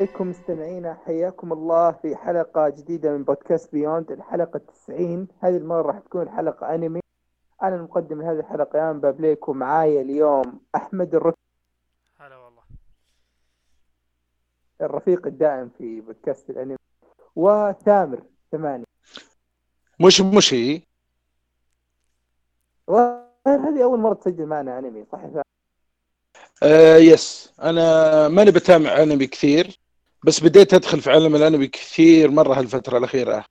عليكم مستمعينا حياكم الله في حلقة جديدة من بودكاست بيوند الحلقة 90 هذه المرة راح تكون الحلقة أنمي. أنا المقدم لهذه الحلقة يا بابليك ومعايا اليوم أحمد الرك هلا والله. الرفيق الدائم في بودكاست الأنمي وثامر ثمانية. مش مشي وهذه أول مرة تسجل معنا أنمي صح يا ثامر؟ آه يس أنا ماني بتابع أنمي كثير. بس بديت أدخل في عالم الأنمي كثير مرة هالفترة الأخيرة.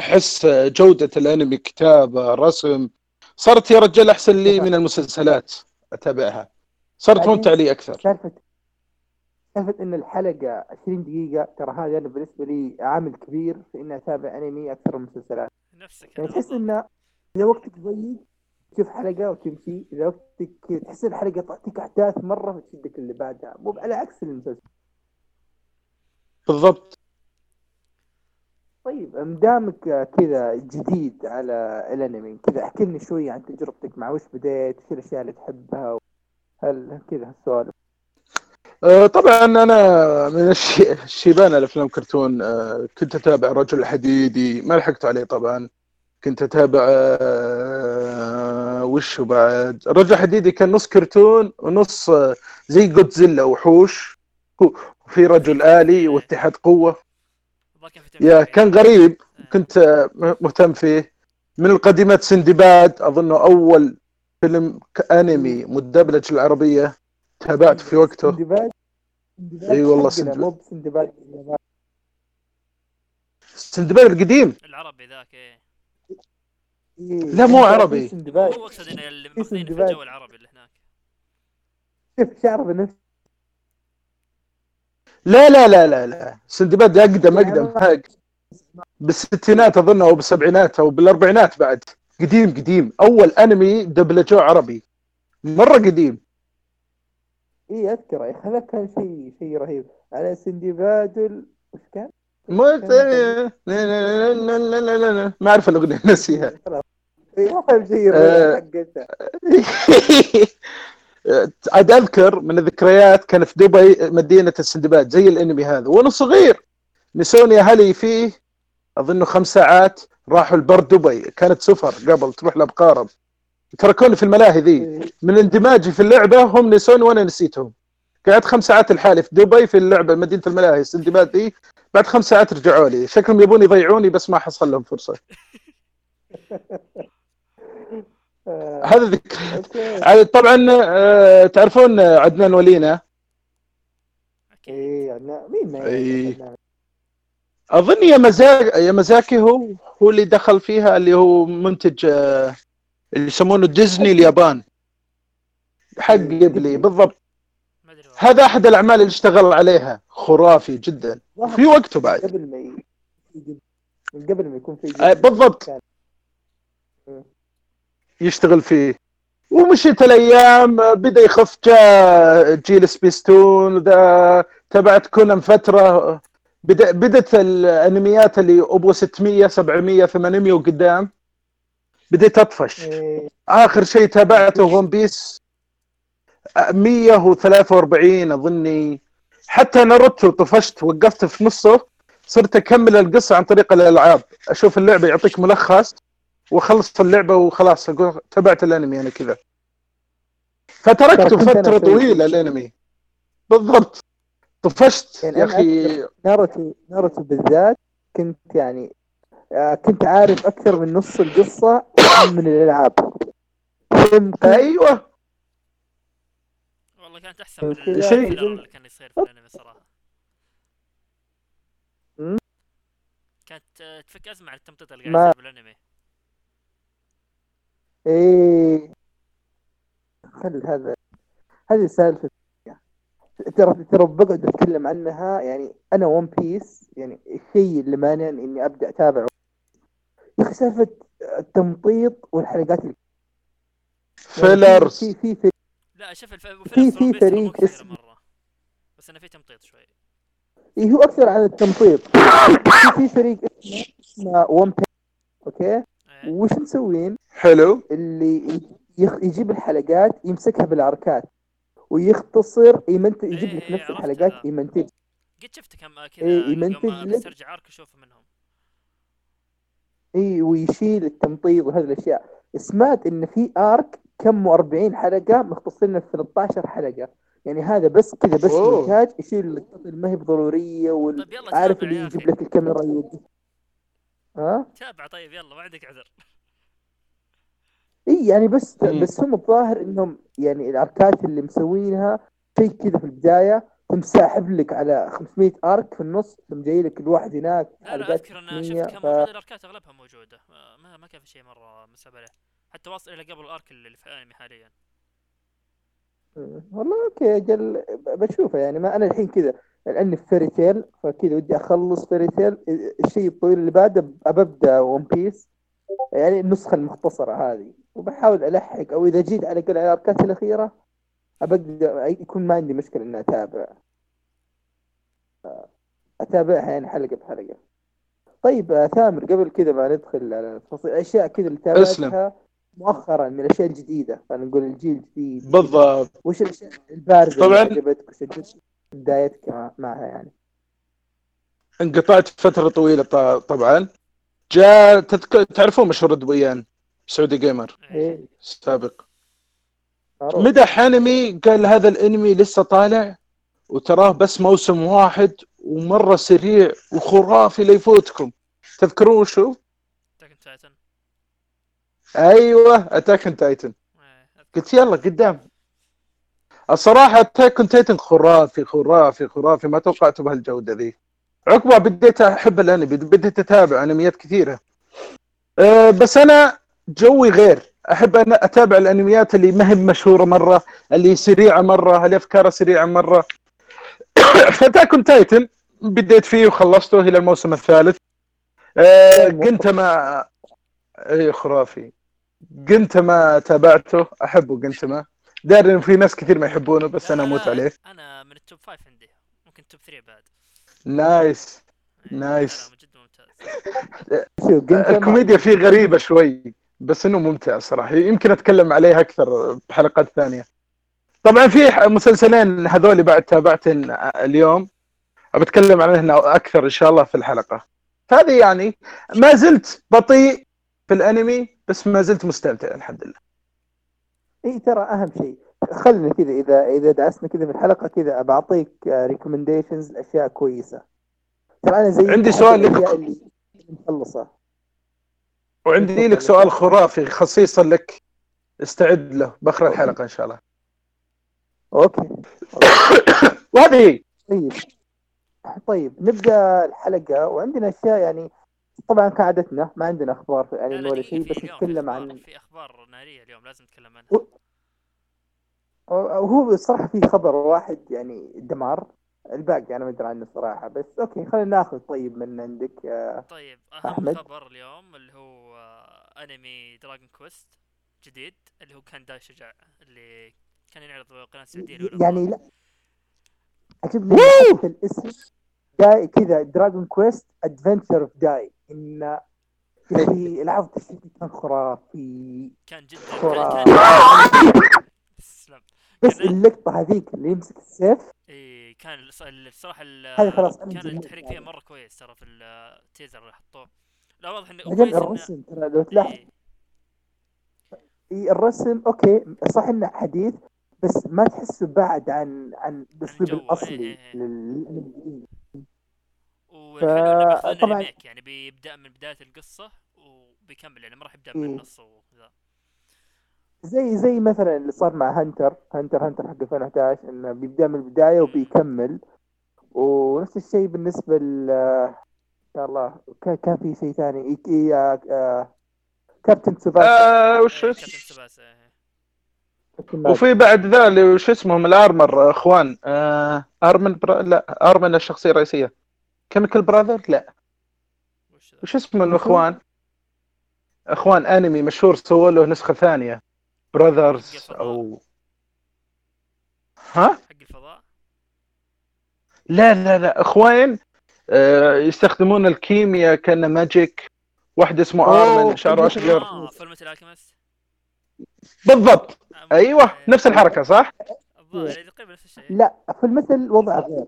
أحس جودة الأنمي كتابة رسم صارت يا رجال أحسن لي من المسلسلات أتابعها. صارت ممتعه لي أكثر. سالفة سالفة إن الحلقة 20 دقيقة ترى هذا أنا بالنسبة لي عامل كبير في إني أتابع أنمي أكثر من مسلسلات. نفسك يعني تحس. إنه إذا وقتك ضيق تشوف حلقة وتمشي. إذا وقتك تحس الحلقة تعطيك أحداث مرة وتشدك اللي بعدها. مو على عكس المسلسل. بالضبط. طيب مدامك كذا جديد على الأنمي كذا احكي لنا شوية عن تجربتك مع وش بديت وش الأشياء اللي تحبها هل كذا السؤال آه، طبعا أنا من الش- الشيبان الأفلام كرتون آه، كنت أتابع رجل الحديدي ما لحقت عليه طبعا. كنت أتابع آه، وش بعد؟ رجل الحديدي كان نص كرتون ونص زي جودزيلا وحوش. وفي رجل آلي واتحاد قوة. في يا. كان غريب. كنت آه، مهتم فيه. من القديمات سندباد اظنه أول فيلم أنمي مدبلج العربية تابعته في وقته. سندباد إي والله سندباد. سندباد القديم. العربي ذاك إيه إيه، لا، مو في عربي. سندباد هو اقصد في في. الجو العربي اللي هناك. شوف شعره بنفس لا لا لا لا لا. سندباد أقدم أقدم. بالستينات أظن أو بالسبعينات أو بالأربعينات بعد. قديم قديم. أول أنمي دبلجوه عربي. مرة قديم. اي اذكر يا هذا كان شيء شيء رهيب. على سندباد. وش كان؟ ما أعرف الأغنية نسيها. خلاص اي اهم شيء آه. حقتها عاد أذكر من الذكريات كان في دبي مدينة السندباد زي الأنمي هذا. وأنا صغير نسوني أهلي فيه اظنه خمس ساعات راحوا البر دبي. كانت سفر قبل تروح لأبقارب. تركوني في الملاهي ذي. إيه. من اندماجي في اللعبة هم نسوني وأنا نسيتهم. قعدت خمس ساعات لحالي في دبي في اللعبة مدينة الملاهي السندباد ذي. بعد خمس ساعات رجعوا لي. شكلهم يبون يضيعوني بس ما حصل لهم فرصة. هذا ذكريات أوكي. عاد طبعا آه، تعرفون عدنان ولينا؟ اي يعني مين ما إي. يعرف أظن ميازاكي ميازاكي هو هو اللي دخل فيها اللي هو منتج آه، اللي يسمونه ديزني اليابان. حق قبلي بالضبط. هذا أحد الأعمال اللي اشتغل عليها. خرافي جدا. في وقته بعد. قبل ما قبل ما يكون في آه، بالضبط. كان. يشتغل فيه. ومشيت الأيام بدأ يخف جاء جيل سبيستون ذا تبعت كونان فترة. بدا بدت الأنميات اللي ابو 600 700 800 وقدام. بديت أطفش. إيه. آخر شيء تابعته ون بيس 143 أظني. حتى ناروتو طفشت وقفت في نصه صرت أكمل القصة عن طريق الألعاب. أشوف اللعبة يعطيك ملخص. واخلص اللعبة وخلاص أقول تابعت الأنمي أنا كذا. فتركته فترة طويلة. الأنمي. بالضبط. طفشت يعني يا أخي. ناروتو ناروتو بالذات كنت يعني آه، كنت عارف أكثر من نص القصة من الألعاب. فهمت؟ أيوه. والله كانت أحسن من اللي كان يصير في الأنمي صراحة. كانت آه، تفك أزمة على التمطيط اللي قاعد يصير بالأنمي. إيه. خل هذا هذه سالفة. ترى ترى بقعد أتكلم عنها يعني أنا ون بيس يعني الشيء اللي مانعني إني أبدأ أتابعه. يا أخي سالفة التمطيط والحلقات اللي fillers في في في لا شوف الف... في- في فريق اسمه- مرة. بس انه في تمطيط شوي. إيه هو أكثر عن التمطيط. في في فريق اسمه اسمه ون بيس أوكي؟ إيه. وش مسوين؟ حلو اللي يخ... يجيب الحلقات يمسكها بالاركات ويختصر يمنت... يجيب لك إيه نفس الحلقات. يمنتج قد شفت كم كذا إيه، يمنتج لك. بسترجع ارك أشوف منهم اي ويشيل التمطيط وهذه الأشياء سمعت إن في آرك كم 40 حلقة مختصرين في 13 حلقة يعني هذا بس كذا بس. مونتاج يشيل اللقطات اللي ما هي بضرورية طيب يلا تابع اللي يجيب. لك الكاميرا يوقف ها تابع طيب يلا ما عندك عذر إي يعني بس مم. بس هم الظاهر إنهم يعني الأركات اللي مسوينها شيء كذا في البداية ثم ساحب لك على 500 أرك في النص ثم جاي لك الواحد هناك لا لا أذكر إن 600 شفت كم ف... الأركات أغلبها موجودة. ما- ما كان في شيء مرة مسحب عليه. حتى واصل إلى قبل الأرك اللي في الانمي حاليا. مم. والله أوكي أجل ب- بشوفه يعني. ما أنا الحين كذا لأني في فيري تيل فكذا ودي أخلص فيري تيل الشيء الطويل اللي بعده ببدا ون بيس يعني النسخة المختصرة هذه. وبحاول ألحق أو إذا جيت على ال arc ات الأخيرة ابقى يكون ما عندي مشكلة إني أتابع. أتابعها يعني حلقة بحلقة. طيب آه، ثامر قبل كذا ما ندخل على التفاصيل الاشياء كذا اللي. تابعتها مؤخرا من الأشياء الجديدة خلينا نقول الجيل الجديد. بالضبط. وش الأشياء البارزه طبعاً. اللي عجبتك وشدتك بدايتك مع- معها يعني؟ انقطعت فترة طويلة طبعا. جاء تذك... تعرفون مشهور دبيان سعودي gamer إيه. إيه السابق معروف. مدح انمي قال هذا الانمي لسه طالع وتراه بس موسم واحد ومرة سريع وخرافي لا يفوتكم تذكرون وشو؟ اتاك تايتن أيوه اتاك تايتن. قلت يلا قدام. الصراحة Attack Titan خرافي خرافي خرافي. ما توقعته بهالجودة ذي. عقبها بديت أحب الأنمي بديت أتابع أنميات كثيرة. أه بس أنا جوي غير. أحب أن أتابع الأنميات اللي ما هي مشهورة مرة اللي سريعة مرة اللي افكارها سريعة مرة. ف Attack on Titan بديت فيه وخلصته إلى الموسم الثالث. أه كنت ما اي خرافي. قنت ما تابعته أحبه قنت ما. داري في ناس كثير ما يحبونه بس أنا أموت عليه. أنا من ال top five عندي. ممكن top 3 بعد. nice. إيه، nice. الكوميديا فيه غريبة شوي. بس إنه ممتع صراحة. يمكن أتكلم عليه أكثر بحلقات ثانية. طبعا في مسلسلين هذول بعد تابعتن اليوم. بتكلم عنهن أكثر إن شاء الله في الحلقة. هذه يعني ما زلت بطيء في الأنمي بس ما زلت مستمتع الحمد لله. إي ترى أهم شيء. خلنا كذا إذا إذا دعسنا كذا في الحلقة كذا بعطيك recommendations لاشياء كويسة. ترى أنا زي عندي سؤال لك. اللي مخلصة. وعندي لك سؤال خرافي خصيصا لك. استعد له. باخر الحلقة إن شاء الله. okay. وهذه. طيب. طيب نبدأ الحلقة. وعندنا أشياء يعني طبعا كعادتنا ما عندنا أخبار لا ولا شيء بس نتكلم عن في أخبار نارية اليوم لازم نتكلم عنها. و- هو الصراحه في خبر واحد يعني دمار. الباقي أنا ما أدري عنه الصراحه بس okay خلينا ناخذ طيب من عندك آه، طيب أهم أحمد. خبر اليوم اللي هو أنمي Dragon Quest جديد اللي هو كان داي شجاع اللي كان ينعرض بالقناه السعودية الأولى. يعني. لا. عجبني الاسم. داي كذا Dragon Quest Adventure of Dai إن في التشغيل كان خرافي. كان جدا. خرافي. بس اللقطة هذيك اللي يمسك السيف. إيه كان الص- الصراحة خلاص كان التحريك فيها. مرة كويس ترى في ال teaser اللي حطوه. لا واضح انه إنه- الرسم ترى لو تلاحظ إيه. الرسم okay صح إنه حديث بس ما تحسه بعد عن عن الاسلوب إيه، الأصلي إيه، إيه. لل والحلو إنه بياخذون طبعاً- remake يعني بيبدأ من بداية القصة وبيكمل يعني ما راح يبدأ من إيه. النص وذا زي زي مثلا اللي صار مع Hunter Hunter Hunter حق 2011 إنه بيبدأ من البداية وبيكمل ونفس الشيء بالنسبة ل الله. كان كان في شيء ثاني. آه، آه، كابتن سوباسا آه وش اس- كابتن سوباسا إيه. وفي بعد ذا اللي وش اسمهم الأرمر أخوان آه أرمن برا... لا أرمن الشخصية الرئيسية. Chemical Brother؟ لا. وش اسمه الاخوان أخوان؟ أنمي مشهور سووا له نسخة ثانية. brothers أو ها؟ حق الفضاء؟ لا لا لا. اخوين آه يستخدمون الكيمياء كأنه magic. واحد اسمه آرمن شعره اشقر آه Fullmetal Alchemist بالضبط. أيوه نفس الحركة صح؟ الظاهر تقريبا نفس الشيء. لا Fullmetal وضع غير.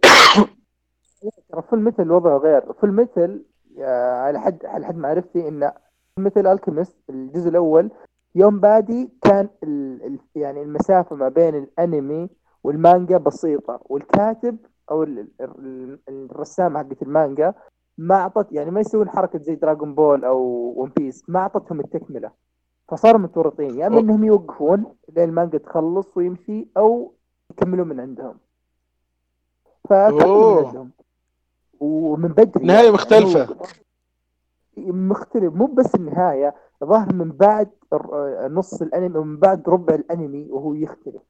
ترى Fullmetal وضعه غير. Fullmetal آه، على حد على حد معرفتي ان Fullmetal Alchemist الجزء الأول. يوم بادي كان ال ال يعني المسافة ما بين الأنمي والمانجا بسيطة والكاتب أو ال ال الرسام حقت المانجا ما اعطت يعني ما يسوون حركة زي Dragon Ball أو One Piece ما أعطتهم التكملة. فصاروا متورطين يا إما إنهم يوقفون لين المانجا تخلص ويمشي أو يكملون من عندهم. فكملوا من عندهم. ومن بدري نهاية مختلفة. مختلف مو بس النهاية ظهر من بعد نص الأنمي ومن بعد ربع الأنمي وهو يختلف.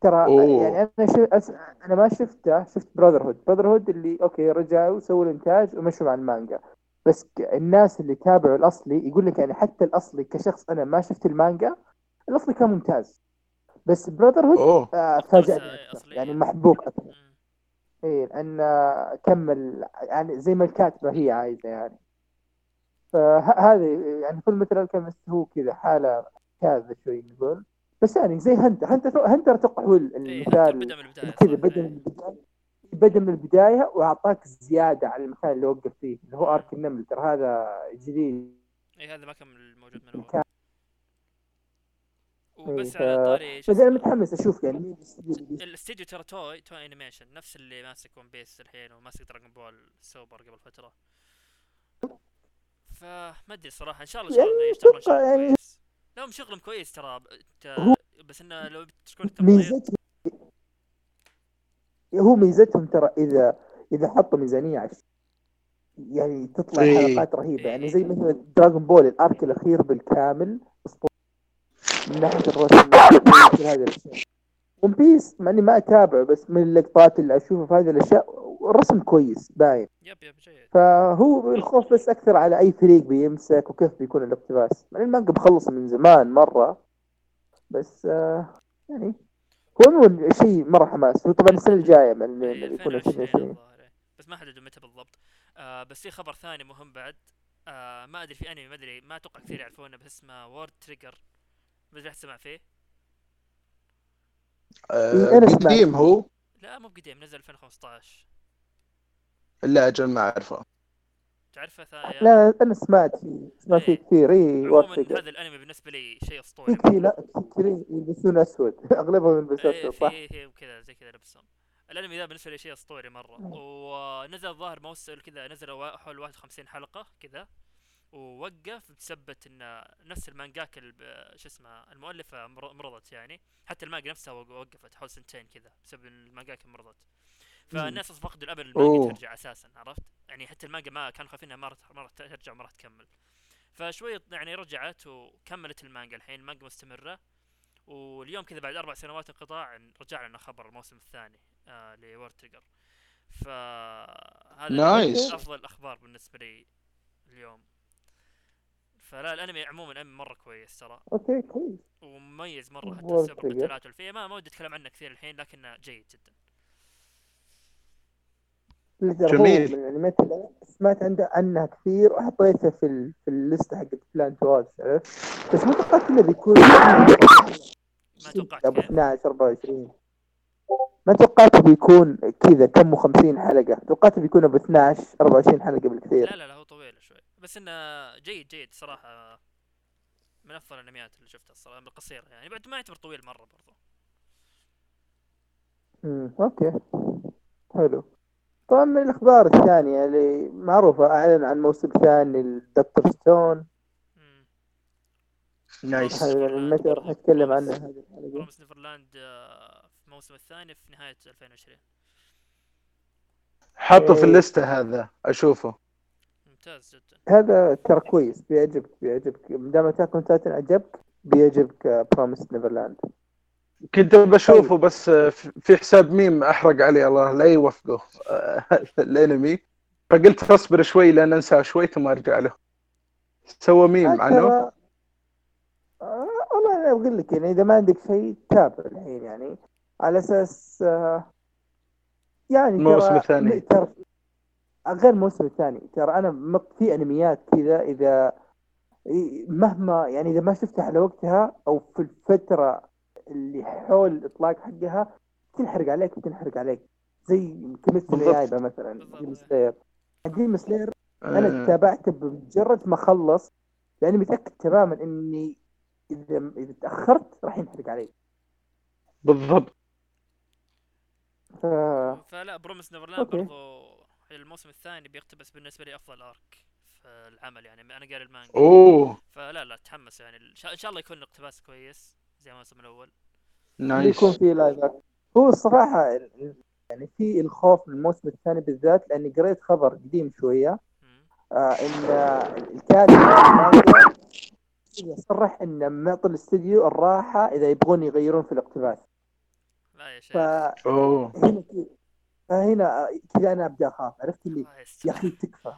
ترى أوه. يعني أنا شف... أس... أنا ما شفته شفت Brotherhood Brotherhood اللي okay رجعوا سووا الإنتاج ومشوا مع المانجا. بس ك- الناس اللي تابعوا الأصلي يقول لك يعني حتى الأصلي كشخص أنا ما شفت المانجا الأصلي كان ممتاز. بس Brotherhood آه فاجأني آه، يعني محبوب أكثر. إيه لأن كمل يعني زي ما الكاتبة هي عايزة يعني. فهذه يعني Fullmetal Alchemist هو كذا حالة شاذه شوي نقول. بس يعني زي Hunter. Hunter Hunter أتوقع هو إيه، المثال بدأ من البداية كذا بدأ إيه. من البداية. بدأ من البداية وأعطاك زيادة على المكان اللي وقف فيه اللي هو arc النمل. ترى هذا جديد. اي هذا ما كان موجود من أول. كان وبس إيه، على طاري بس أنا متحمس أشوف يعني مين الاستديو ترى Toei Toei Animation نفس اللي ماسك One Piece الحين وماسك Dragon Ball Super قبل فترة. فما أدري صراحة إن شاء الله إن شاء الله يعني يشتغلون شغل يعني- كويس. لهم شغلهم كويس ترى بس إنه لو تكون ميزتهم هو ميزتهم ترى اذا إذا حطوا ميزانية على الشيء، يعني تطلع إيه. حلقات رهيبة يعني إيه. زي مثلا Dragon Ball ال arc الأخير بالكامل اسطوري من ناحية الرسم من هذه الاشياء One Piece مع إني ما أتابعه بس من اللقطات اللي أشوفها في هذه الأشياء الرسم كويس باين. yep yep جيد. فهو الخوف بس أكثر على أي فريق بيمسك وكيف بيكون الاقتباس. مع المانجا مخلص من زمان مرة بس آه يعني هو مو شيء مرة حماس. هو طبعا السنة الجاية من إيه، يكون 2020 2020 الظاهر إيه. بس ما حددوا متى بالضبط. آه بس في خبر ثاني مهم بعد. آه ما أدري في أنمي ما أدري ما أتوقع كثير يعرفونه بس اسمه World Trigger ما أدري احد سمع فيه؟ آه، أنا سمعت. قديم هو؟ لا مو بقديم نزل 2015 لا أجل ما أعرفه. تعرفه ثاني لا أنا سمعت فيه سمعت فيه إيه. كثير. اي عموما هذا الأنمي بالنسبة لي شيء أسطوري. كثير لا كثير. يلبسون أسود. أغلبهم يلبسون إيه أسود صح؟ في في وكذا زي كذا لبسهم. الأنمي ذا بالنسبة لي شيء أسطوري مرة. ونزل الظاهر موسم كذا نزل حول 51 حلقة كذا. ووقف بسبة إن نفس المانجاكا شو اسمه المؤلفة مر- مرضت يعني. حتى المانجا نفسها وق- وقفت حول سنتين كذا بسبب إن المانجاكا مرضت. فالناس أصلا فقدوا الامل المانجا. ترجع أساسا عرفت؟ يعني حتى المانجا ما كانوا خايفين إنها ما راح ترجع وما راح تكمل. فشوي يعني رجعت وكملت المانجا الحين المانجا مستمرة. واليوم كذا بعد أربع سنوات انقطاع رجع لنا خبر الموسم الثاني آه ل World Trigger فهذا nice. من أفضل الاخبار بالنسبة لي اليوم. فلا الأنمي عموما انمي مرة كويس ترى. okay كويس. ومميز مرة حتى World Trigger. القتالات والفيه ما ما ودي أتكلم عنه كثير الحين لكنه جيد جدا. جميل. اللي أنا سمعت عنده عنها كثير وحطيتها في ال... في ال list ة حقت plan to عرفت؟ بس ما توقعت إنه بيكون ما توقعت. أبو كيف 12 24 ما توقعت بيكون كذا كم 50 حلقة. توقعت بيكون أبو 12 24 حلقة بالكثير. لا لا لا هو طويل شوي. بس إنه جيد جيد صراحة. من أفضل الأنميات اللي شفتها الصراحة بالقصيره يعني. بعد ما يعتبر طويل مرة برضو. امم okay. حلو. طبعا من الأخبار الثانية اللي معروفة أعلن عن موسم ثاني ل Dr. Stone. nice. متى راح نتكلم عنه هذه الحلقة. Promised Neverland آه، في الموسم الثاني في نهاية 2020 حطه في إيه. ال list ة هذا أشوفه. ممتاز جدا. هذا ترى كويس بيعجبك بيعجبك. ما دام Attack on Titan عجبك بيعجبك Promised Neverland كنت بشوفه بس آه، في حساب ميم أحرق علي الله لا يوفقه. الأنمي. فقلت أصبر شوي لأن أنساه شوي ثم أرجع له. سوى ميم عنه؟ والله أنا أقول لك يعني إذا ما عندك شيء تابع الحين يعني. على أساس آه، يعني الموسم الثاني. ترى غير الموسم الثاني ترى أنا في أنميات كذا إذا مهما يعني إذا ما شفتها على وقتها أو في الفترة اللي حول الإطلاق حقها تنحرق عليك وتنحرق عليك. زي كيمستري بالضبط. يايبا مثلا. Demon Slayer. Demon Slayer آه، أنا تابعته بمجرد ما خلص لأني متأكد تماما إني إذا إذا تأخرت راح ينحرق علي بالضبط. ف... فلا Promised Neverland. برضو الموسم الثاني بيقتبس بالنسبة لي أفضل arc في العمل يعني أنا قاري المانجا. أوه. فلا لا تحمس يعني. إن شاء إن شاء الله يكون اقتباس كويس. زي الموسم الأول. nice. يكون في live. هو الصراحة يعني في الخوف من الموسم الثاني بالذات لاني قريت خبر قديم شوية. آه إن الكاتب صرح إنه معطي الاستديو الراحة إذا يبغون يغيرون في الاقتباس. لا يا شيخ. فهنا فهنا كذا أنا أبدأ أخاف عرفت اللي. يا أخي تكفى.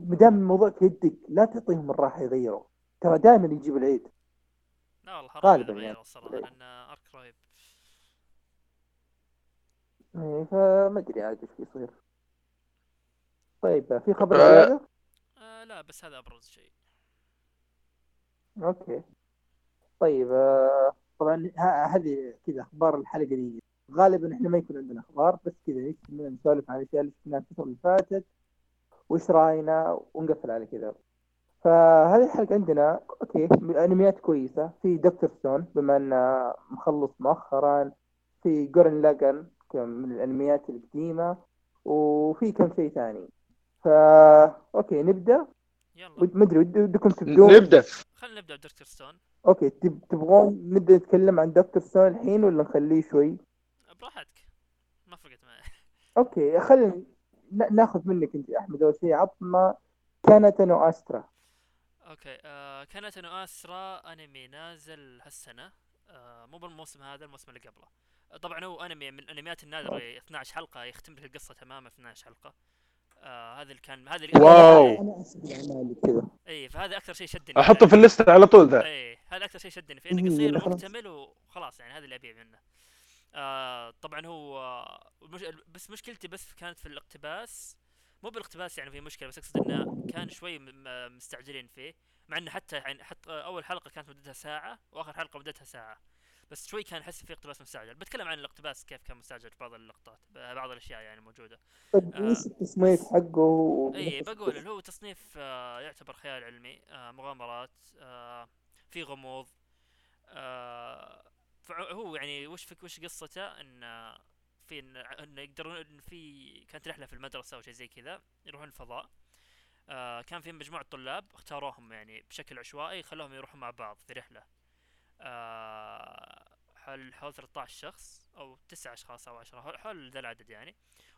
ما دام الموضوع في يدك لا تعطيهم الراحة يغيروا. ترى دائما يجيب العيد. لا والله حرام غالباً يعني. الصراحه لأن أرك رهيب إيه، فما أدري عاد إيش بيصير. طيب في خبر آه. آه لا بس هذا أبرز شيء. أوكي. طيب آه، طبعا هذه كذا أخبار الحلقة دي. غالبا إحنا ما يكون عندنا أخبار بس كذا نسولف عن الأشياء اللي شفناها الفترة اللي فاتت. وش رأينا؟ ونقفل على كذا. فهذه الحلقة عندنا okay أنميات كويسة. في Dr. Stone بما انه مخلص مؤخرا. في Gurren Lagann من الأنميات القديمة. وفي كم شيء ثاني. فا okay نبدأ؟ يلا. ما أدري ود- ودكم تبدون؟ نبدأ. خلينا نبدأ بدكتور ستون أوكي تب... تبغون نبدأ نتكلم عن Dr. Stone الحين ولا نخليه شوي؟ براحتك. ما فرقت معي. okay خلينا ناخذ منك أنت أحمد. أول شيء عطنا كانتنو استرا أوكي آه Kanata no Astra أنمي نازل هالسنة. آه مو بالموسم هذا الموسم اللي قبله. طبعا هو أنمي من الانميات النادره 12 حلقة يختم لك القصة تماما في 12 حلقة. آه هذا اللي كان هذا اللي wow. أنا كذا. إي فهذا أكثر شيء شدني أحطه في ال list ه على طول ذا. إي هذا أكثر شيء شدني في إنه قصير. ومكتمل وخلاص يعني هذا اللي أبيه منه. آه طبعا هو آه، مش بس مشكلتي بس كانت في الاقتباس مو بالاقتباس يعني في مشكلة بس أقصد إنه كان شوي مستعجلين فيه مع إنه حتى يعني حتى أول حلقة كانت مدتها ساعة وآخر حلقة مدتها ساعة. بس شوي كان أحس فيه اقتباس مستعجل. بتكلم عن الاقتباس كيف كان مستعجل في بعض اللقطات بعض الأشياء يعني موجوده طيب آه. التصنيف حقه و... اي بقول اللي هو تصنيف آه يعتبر خيال علمي آه مغامرات آه في غموض آه هو يعني وش فك وش قصته؟ إن في إن انه يقدرون إن في كانت رحلة في المدرسة أو شيء زي كذا يروحون الفضاء. آه كان في مجموعة طلاب اختاروهم يعني بشكل عشوائي خلوهم يروحوا مع بعض في رحلة. آه حول حول 13 شخص أو 9 أشخاص أو 10 حول- حول ذا العدد يعني.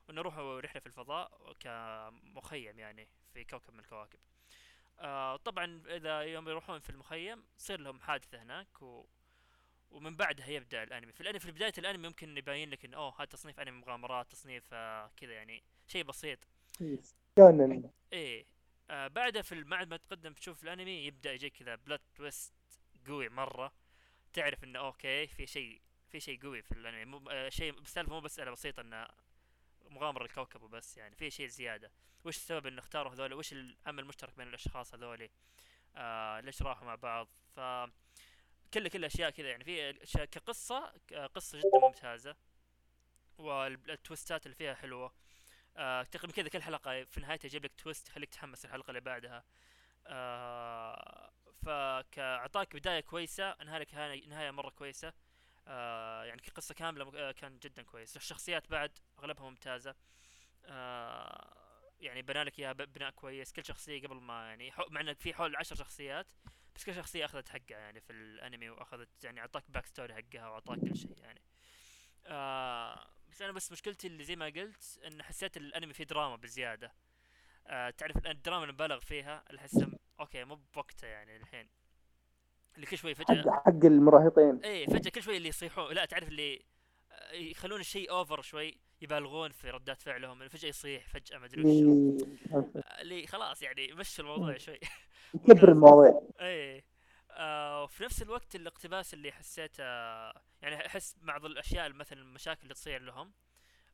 ونروحوا رحلة في الفضاء كمخيم يعني في كوكب من الكواكب. آه طبعا إذا يوم يروحون في المخيم تصير لهم حادثة هناك و... ومن بعدها يبدأ الأنمي. في الأنمي في بداية الأنمي ممكن يبين لك انه أوه هذا تصنيف أنمي مغامرات تصنيف آه كذا يعني شيء بسيط. shonen إيه آه بعدها في بعد ما تقدم تشوف الأنمي يبدأ يجيك كذا plot twist قوي مرة. تعرف إنه okay في شيء في شيء قوي في الأنمي. مو آه شيء السالفه مو بس بسيطة إنه مغامرة الكوكب وبس يعني. في شيء زيادة. وش السبب إنه اختاروا هذول؟ وش العمل المشترك بين الأشخاص هذول؟ آه ليش راحوا مع بعض؟ ف كل كل أشياء كذا يعني. في أشياء كقصة قصة جدا ممتازة. والتويستات اللي فيها حلوة. آه تقريبا كذا كل حلقة في نهايتها يجيب لك تويست يخليك تحمس الحلقة اللي بعدها. آه فكأعطاك بداية كويسة انهى لك نهاية مرة كويسة. آه يعني كقصة كاملة آه كان جدا كويس. الشخصيات بعد أغلبها ممتازة. آه يعني بنى لك إياها بناء كويس. كل شخصية قبل ما يعني مع انه في حول عشر شخصيات. بس كل شخصيه أخذت حقها يعني في الأنمي وأخذت يعني أعطاك back story حقها وأعطاك كل شيء يعني. آه بس أنا بس مشكلتي اللي زي ما قلت إن حسيت الأنمي فيه دراما بزيادة. آه تعرف الآن الدراما اللي مبالغ فيها اللي احسها okay مو بوقتها يعني الحين. اللي كل شوي فجأة حق حق المراهقين. إيه فجأة كل شوي اللي يصيحون لا تعرف اللي آه، يخلون الشيء over شوي يبالغون في ردات فعلهم فجأة يصيح فجأة ما أدري وش اللي آه، اللي خلاص يعني مشوا الموضوع شوي. يكبر المواضيع إيه. آه وفي نفس الوقت الاقتباس اللي حسيته يعني أحس بعض الأشياء مثلا المشاكل اللي تصير لهم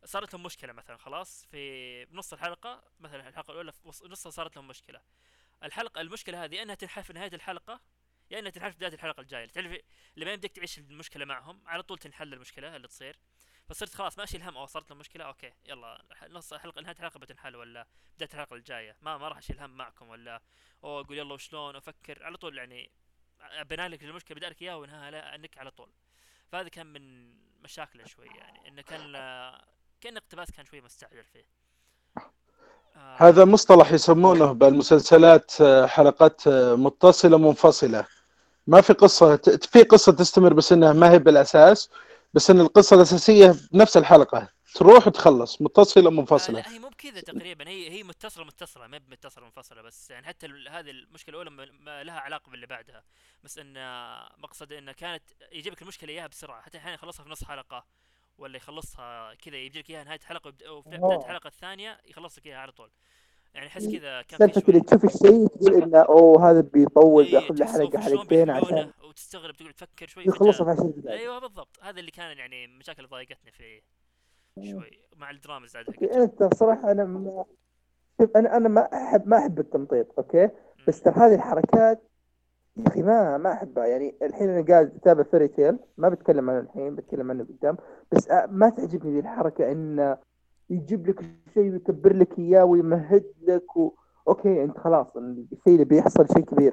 صارت لهم مشكلة مثلا خلاص في بنص الحلقة مثلا الحلقة الأولى في نصها صارت لهم مشكلة. الحلقة المشكلة هذه إنها تنحل في نهاية الحلقة يا إنها تنحل في بداية الحلقة الجاية. تعرف لما يبدك تعيش المشكلة معهم على طول تنحل المشكلة اللي تصير. فصرت خلاص ماشي الهم أو صارت له مشكلة أوكي يلا نص الحلقة نهاية الحلقة بتنحل ولا بداية الحلقة الجاية؟ ما ما راح أشيل هم معكم ولا أو أقول يلا وشلون؟ أفكر على طول يعني بنى لك المشكلة بدأ لك إياها وانهاها لك على طول. فهذا كان من مشاكله شوي يعني إنه كان كأن اقتباس كان شوي مستعجل فيه. آه. هذا مصطلح يسمونه بالمسلسلات آه، حلقات آه، متصلة منفصلة. ما في قصة في قصة تستمر بس إنها ما هي بالأساس. بس إن القصة الأساسية بنفس الحلقة. تروح وتخلص متصلة منفصله لا هي مو بكذا تقريبا. هي هي متصلة متصلة ما متصله منفصلة بس. يعني حتى هذه المشكلة الأولى ما لها علاقة باللي بعدها. بس إن مقصد انه كانت يجيب لك المشكلة إياها بسرعة. حتى أحيانا يخلصها في نص حلقة ولا يخلصها كذا يجيب لك إياها نهاية الحلقة وفي بداية الحلقة الثانية يخلص لك إياها على طول. يعني أحس كذا كان سالفه اللي تشوف الشيء تقول إنه أوه هذا بيطول إيه، بياخذ له حلقة حلقتين عشان وتستغرب تقعد تفكر شوي يخلصها في 10 دقائق أيوه بالضبط. هذا اللي كان يعني مشاكل اللي ضايقتني فيه شوي مع الدرامز عاد انت صراحة أنا ما شوف أنا أنا ما أحب ما أحب التمطيط okay؟ بس ترى هذه الحركات يا أخي ما ما أحبها. يعني الحين أنا قاعد أتابع Fairy Tail ما بتكلم عنه الحين بتكلم عنه قدام بس ما تعجبني ذي الحركة ان يجيب لك شيء ويكبر لك إياه ويمهد لك و... okay أنت خلاص الشيء اللي بيحصل شيء كبير.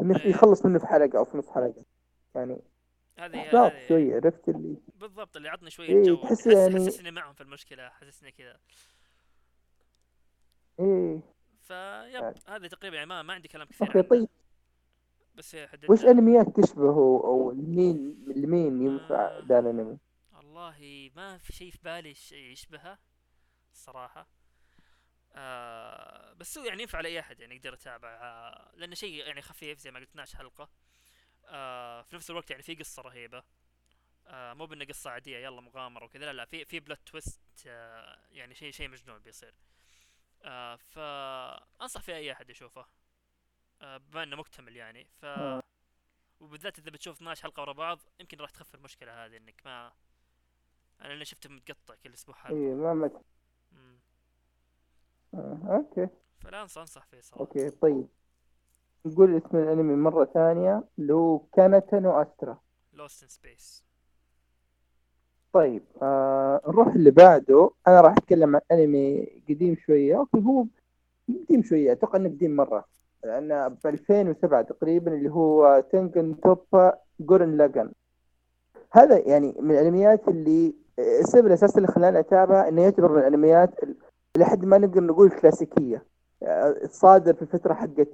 إيه. يخلص منه في حلقة أو في نص حلقة. يعني هذه شوي عرفت اللي؟ بالضبط اللي عطني شوية إيه جو. تحس يعني حسسني معهم في المشكلة حسسني كذا. إيه. vibe يعني. هذه تقريبا يعني ما, ما عندي كلام كثير طيب. بس هي حددت وش أنميات تشبهه؟ أو لمين لمين ينفع آه. ذا الأنمي؟ والله ما في شيء في بالي يشبهه الصراحه آه بس هو يعني ينفع لأي أحد يعني يقدر يتابع. آه لأنه شيء يعني خفيف زي ما قلت 12 حلقة. آه في نفس الوقت يعني في قصة رهيبة. آه مو بإنه قصة عادية يلا مغامرة وكذا لا لا في في plot twist آه يعني شيء شيء مجنون بيصير. آه فانصح في أي أحد يشوفه. آه بما إنه مكتمل يعني. ف وبالذات إذا بتشوف 12 حلقة ورا بعض يمكن راح تخف المشكلة هذه إنك ما أنا اللي شفته متقطع كل أسبوع حلقة. اي ما مت... آه، okay. فلا انصح فيه صراحة okay طيب. نقول اسم الأنمي مرة ثانية. Kanata no Astra Lost in Space طيب آه نروح اللي بعده. أنا راح أتكلم عن أنمي قديم شوية. okay هو قديم شوية. أتوقع إنه قديم مرة. لأن ب 2007 تقريبا اللي هو Tengen Toppa Gurren Lagann. هذا يعني من الأنميات اللي السبب الأساسي اللي خلاني اتابعه إنه يعتبر من الأنميات لحد ما نقدر نقول كلاسيكية. آه، صادر في الفترة حقت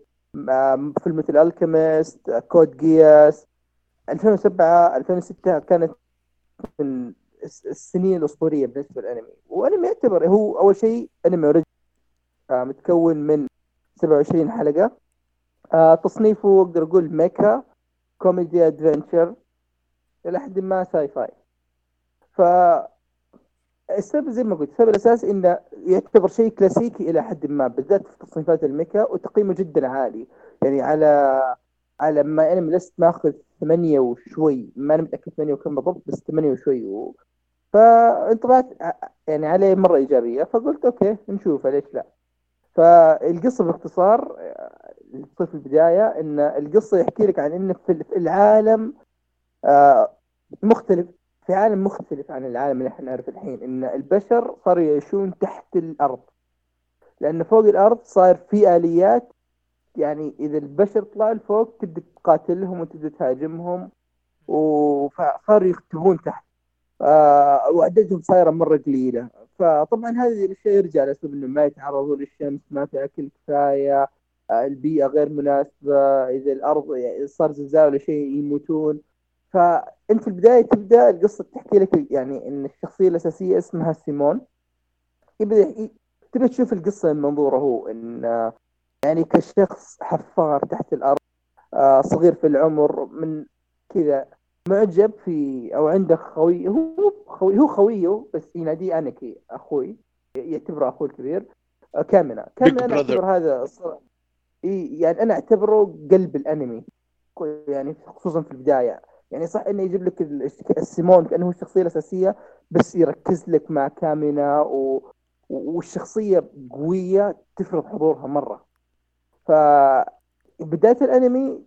Fullmetal Alchemist Code Geass 2007 2006 كانت من السنين الأسطورية بالنسبة للأنمي. وأنمي يعتبر هو أول شيء أنمي original آه، متكون من 27 حلقة. آه، تصنيفه أقدر أقول mecha كوميدي adventure إلى حد ما sci-fi ف السبب زي ما قلت السبب الاساسي إنه يعتبر شيء كلاسيكي إلى حد ما بالذات في تصنيفات ال mecha وتقييمه جدا عالي. يعني على على ما أنا لست ماخذ ثمانية وشوي ما أنا متأكد ثمانية وكم بالضبط بس ثمانية وشوي و... فانطبعت يعني عليه مرة إيجابية. فقلت أوكي نشوفه ليش لا. فالقصة باختصار في البداية إن القصة يحكي لك عن انه في العالم آه، مختلف. في عالم مختلف عن العالم اللي إحنا نعرفه الحين إن البشر صاروا يعيشون تحت الأرض. لأن فوق الأرض صار في آليات يعني إذا البشر طلعوا لفوق تبدأ تقاتلهم وتبدأ تهاجمهم وصاروا يختفون تحت. آه وعددهم صايرة مرة قليلة. فطبعا هذه الأشياء يرجع لأسباب إنه ما يتعرضوا للشمس ما في أكل كفاية آه البيئة غير مناسبة إذا الأرض يعني صار زلزال ولا شيء يموتون. فانت في البداية تبدأ القصة تحكي لك يعني إن الشخصية الأساسية اسمها سيمون. يبدأ تبدا تشوف القصة من منظوره هو إن يعني كشخص حفار تحت الأرض آه، صغير في العمر من كذا معجب في أو عنده خوي هو خوي هو خويه بس يناديه أنكي أخوي يعتبره أخوه الكبير آه، كامنا كامنا أنا أعتبر هذا يعني أنا أعتبره قلب الأنمي. يعني خصوصا في البداية. يعني صح إنه يجيب لك السيمون كأنه هو الشخصيه الأساسية بس يركز لك مع كامينا و... والشخصية قوية تفرض حضورها مرة. ف بداية الأنمي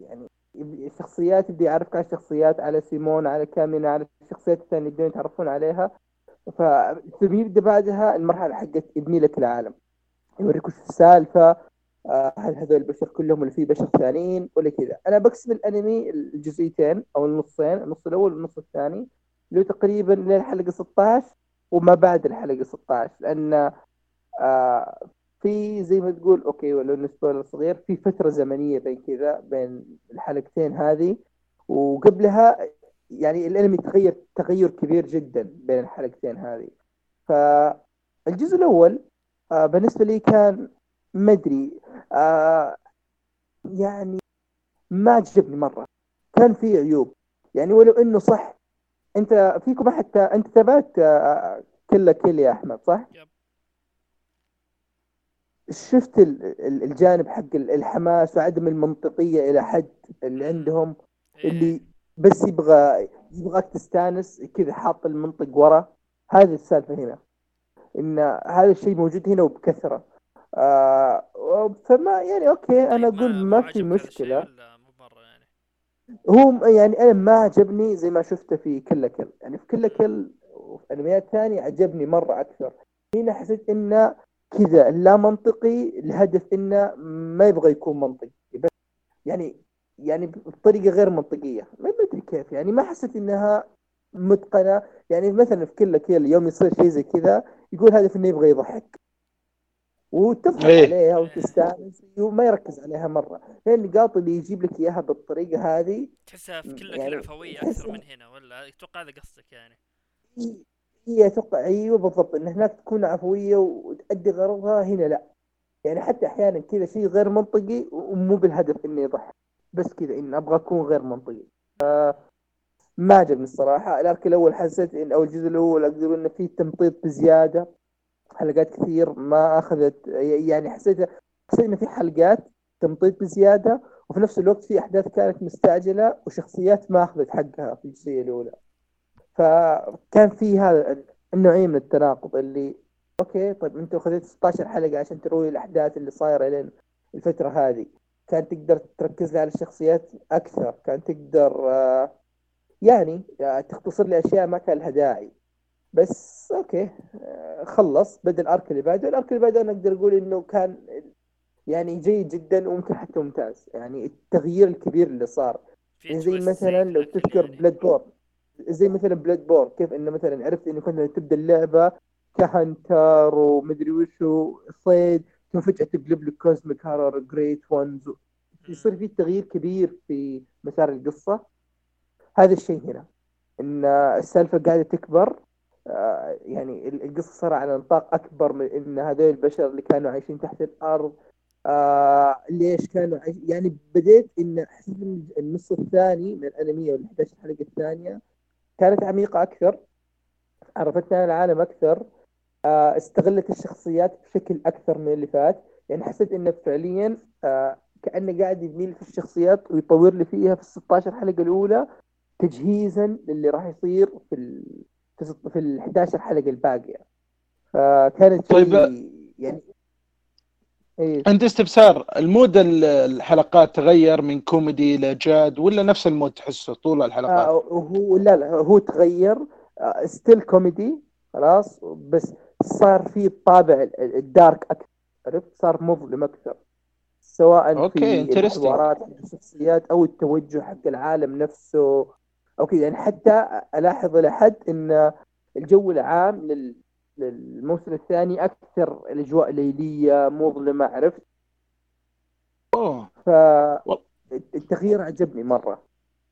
يعني الشخصيات يبدأ يعرفك على الشخصيات على سيمون على كامينا على الشخص الشخصيات الثانية يبدون يتعرفون عليها. ثم يبدأ بعدها المرحلة حقت يبني لك العالم. يوريك وش السالفة هل هذول البشر كلهم ولا في بشر ثانيين؟ ولا كذا. أنا بقسم الأنمي الجزئيتين أو النصين النص الأول والنص الثاني اللي هو تقريبا للحلقه 16 وما بعد الحلقة 16 لأن آه في زي ما تقول okay ولو spoiler صغير في فترة زمنية بين كذا بين الحلقتين هذه. وقبلها يعني الأنمي تغير تغير كبير جدا بين الحلقتين هذه. فالجزء الأول آه بالنسبة لي كان ما أدري. آه يعني ما عجبني مرة. كان في عيوب. يعني ولو إنه صح أنت فيكم حتى أنت تابعت آه كله كل يا أحمد صح؟ يب. شفت الجانب حق الحماس وعدم المنطقية إلى حد اللي عندهم؟ إيه. اللي بس يبغى يبغاك تستانس كذا حاط المنطق ورا. هذه السالفة هنا. إن هذا الشيء موجود هنا وبكثرة. آه فما يعني أوكي أنا طيب، أقول ما في هذا الشيء مشكلة. يعني؟ هو يعني أنا ما عجبني زي ما شفته في كل كل. يعني في كل كل وفي أنميات ثانية عجبني مرة أكثر. هنا حسيت إنه كذا لا منطقي الهدف إنه ما يبغى يكون منطقي. بس يعني يعني بطريقة غير منطقية. ما أدري كيف. يعني ما حسيت إنها متقنة. يعني مثلا في كل كل يوم يصير شيء زي كذا يقول هدف إنه يبغى يضحك. وتضحك إيه. عليها وتستانس وما يركز عليها مرة. لأن النقاط اللي يجيب لك إياها بالطريقة هذه. تحسها في كل يعني أكثر إن- من هنا ولا؟ أتوقع هذا قصدك يعني. هي أتوقع أيوه بالضبط إن هناك تكون عفوية وتؤدي غرضها هنا لا. يعني حتى أحيانا كذا شيء غير منطقي ومو بالهدف إنه يضحك. بس كذا إن أبغى أكون غير منطقي. ف- ما عجبني الصراحة. الارك الأول حسيت إن أو الجزء الأول أقدر انه فيه تمطيط بزيادة. حلقات كثير ما أخذت يعني حسيت حسيت انه في حلقات تمطيط بزيادة وفي نفس الوقت في أحداث كانت مستعجلة وشخصيات ما أخذت حقها في الجزئية الأولى. فكان في هذا النوعية من التناقض اللي أوكي طيب أنتوا خذيت 16 حلقة عشان تروي الأحداث اللي صايرة لين الفترة هذه. كان تقدر تركز لي على الشخصيات أكثر كان تقدر آه، يعني آه، تختصر لي أشياء ما كان لها داعي. بس okay. آه، خلص. بدأ ال arc اللي بعده. ال arc اللي بعده أنا أقدر أقول إنه كان يعني جيد جدا وممكن حتى ممتاز. يعني التغيير الكبير اللي صار. يعني زي مثلا لو تذكر. Bloodborne زي مثلا Bloodborne كيف إنه مثلا عرفت إنه كنت تبدأ اللعبة ك hunter ومدري وشو صيد. ثم فجأة تقلب لك cosmic horror Great Ones يصير في تغيير كبير في مسار القصة. هذا الشيء هنا. إن السالفة قاعدة تكبر. يعني ال- القصة صار على نطاق أكبر من إن هذول البشر اللي كانوا عايشين تحت الأرض آه ليش كانوا عايش يعني بديت إن إن النص الثاني من الانميه وال 11 حلقه الثانية كانت عميقة أكثر عرفتنا العالم أكثر آه استغلت الشخصيات بشكل أكثر من اللي فات يعني حسيت إنه فعليا آه كأنه قاعد يبني لي في الشخصيات ويطور لي فيها في ال 16 حلقة الأولى تجهيزا للي راح يصير في في ال 11 حلقة الباقية. فكانت طيب. يعني إيه. عندي استفسار. ال mood ال- الحلقات تغير من كوميدي إلى جاد ولا نفس ال mood تحسه طول الحلقات؟ آه هو لا لا هو تغير. آه still كوميدي خلاص. بس صار في ال- ال dark أكثر عرفت؟ صار مظلم أكثر. سواء okay، في. الحوارات الشخصيات أو التوجه حق العالم نفسه. أو كذا يعني حتى ألاحظ إلى حد إن الجو العام لل للموسم الثاني أكثر الأجواء ليلية مظلمة عرفت؟ أوه. فالتغيير عجبني مرة.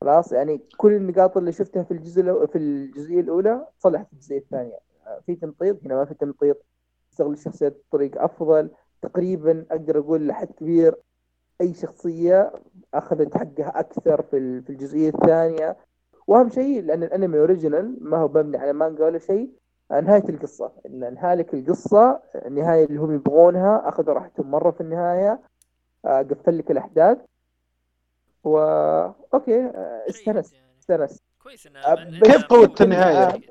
خلاص يعني كل النقاط اللي شفتها في الجزء في الجزئية الأولى صلحت في الجزئية الثانية. في تمطيط هنا ما في تمطيط. استغل الشخصيات بطريقة أفضل. تقريبا أقدر أقول لحد كبير أي شخصية أخذت حقها أكثر في في الجزئية الثانية. وأهم شيء لأن الأنمي اوريجينال ما هو مبني على مانجا ولا شيء نهاية القصة إن انهى لك القصة النهايه اللي هم يبغونها أخذوا راحتهم مرة في النهاية آه، قفل لك الأحداث و okay آه، استانست يعني. استانست كويس انه كيف النهاية؟ جيد.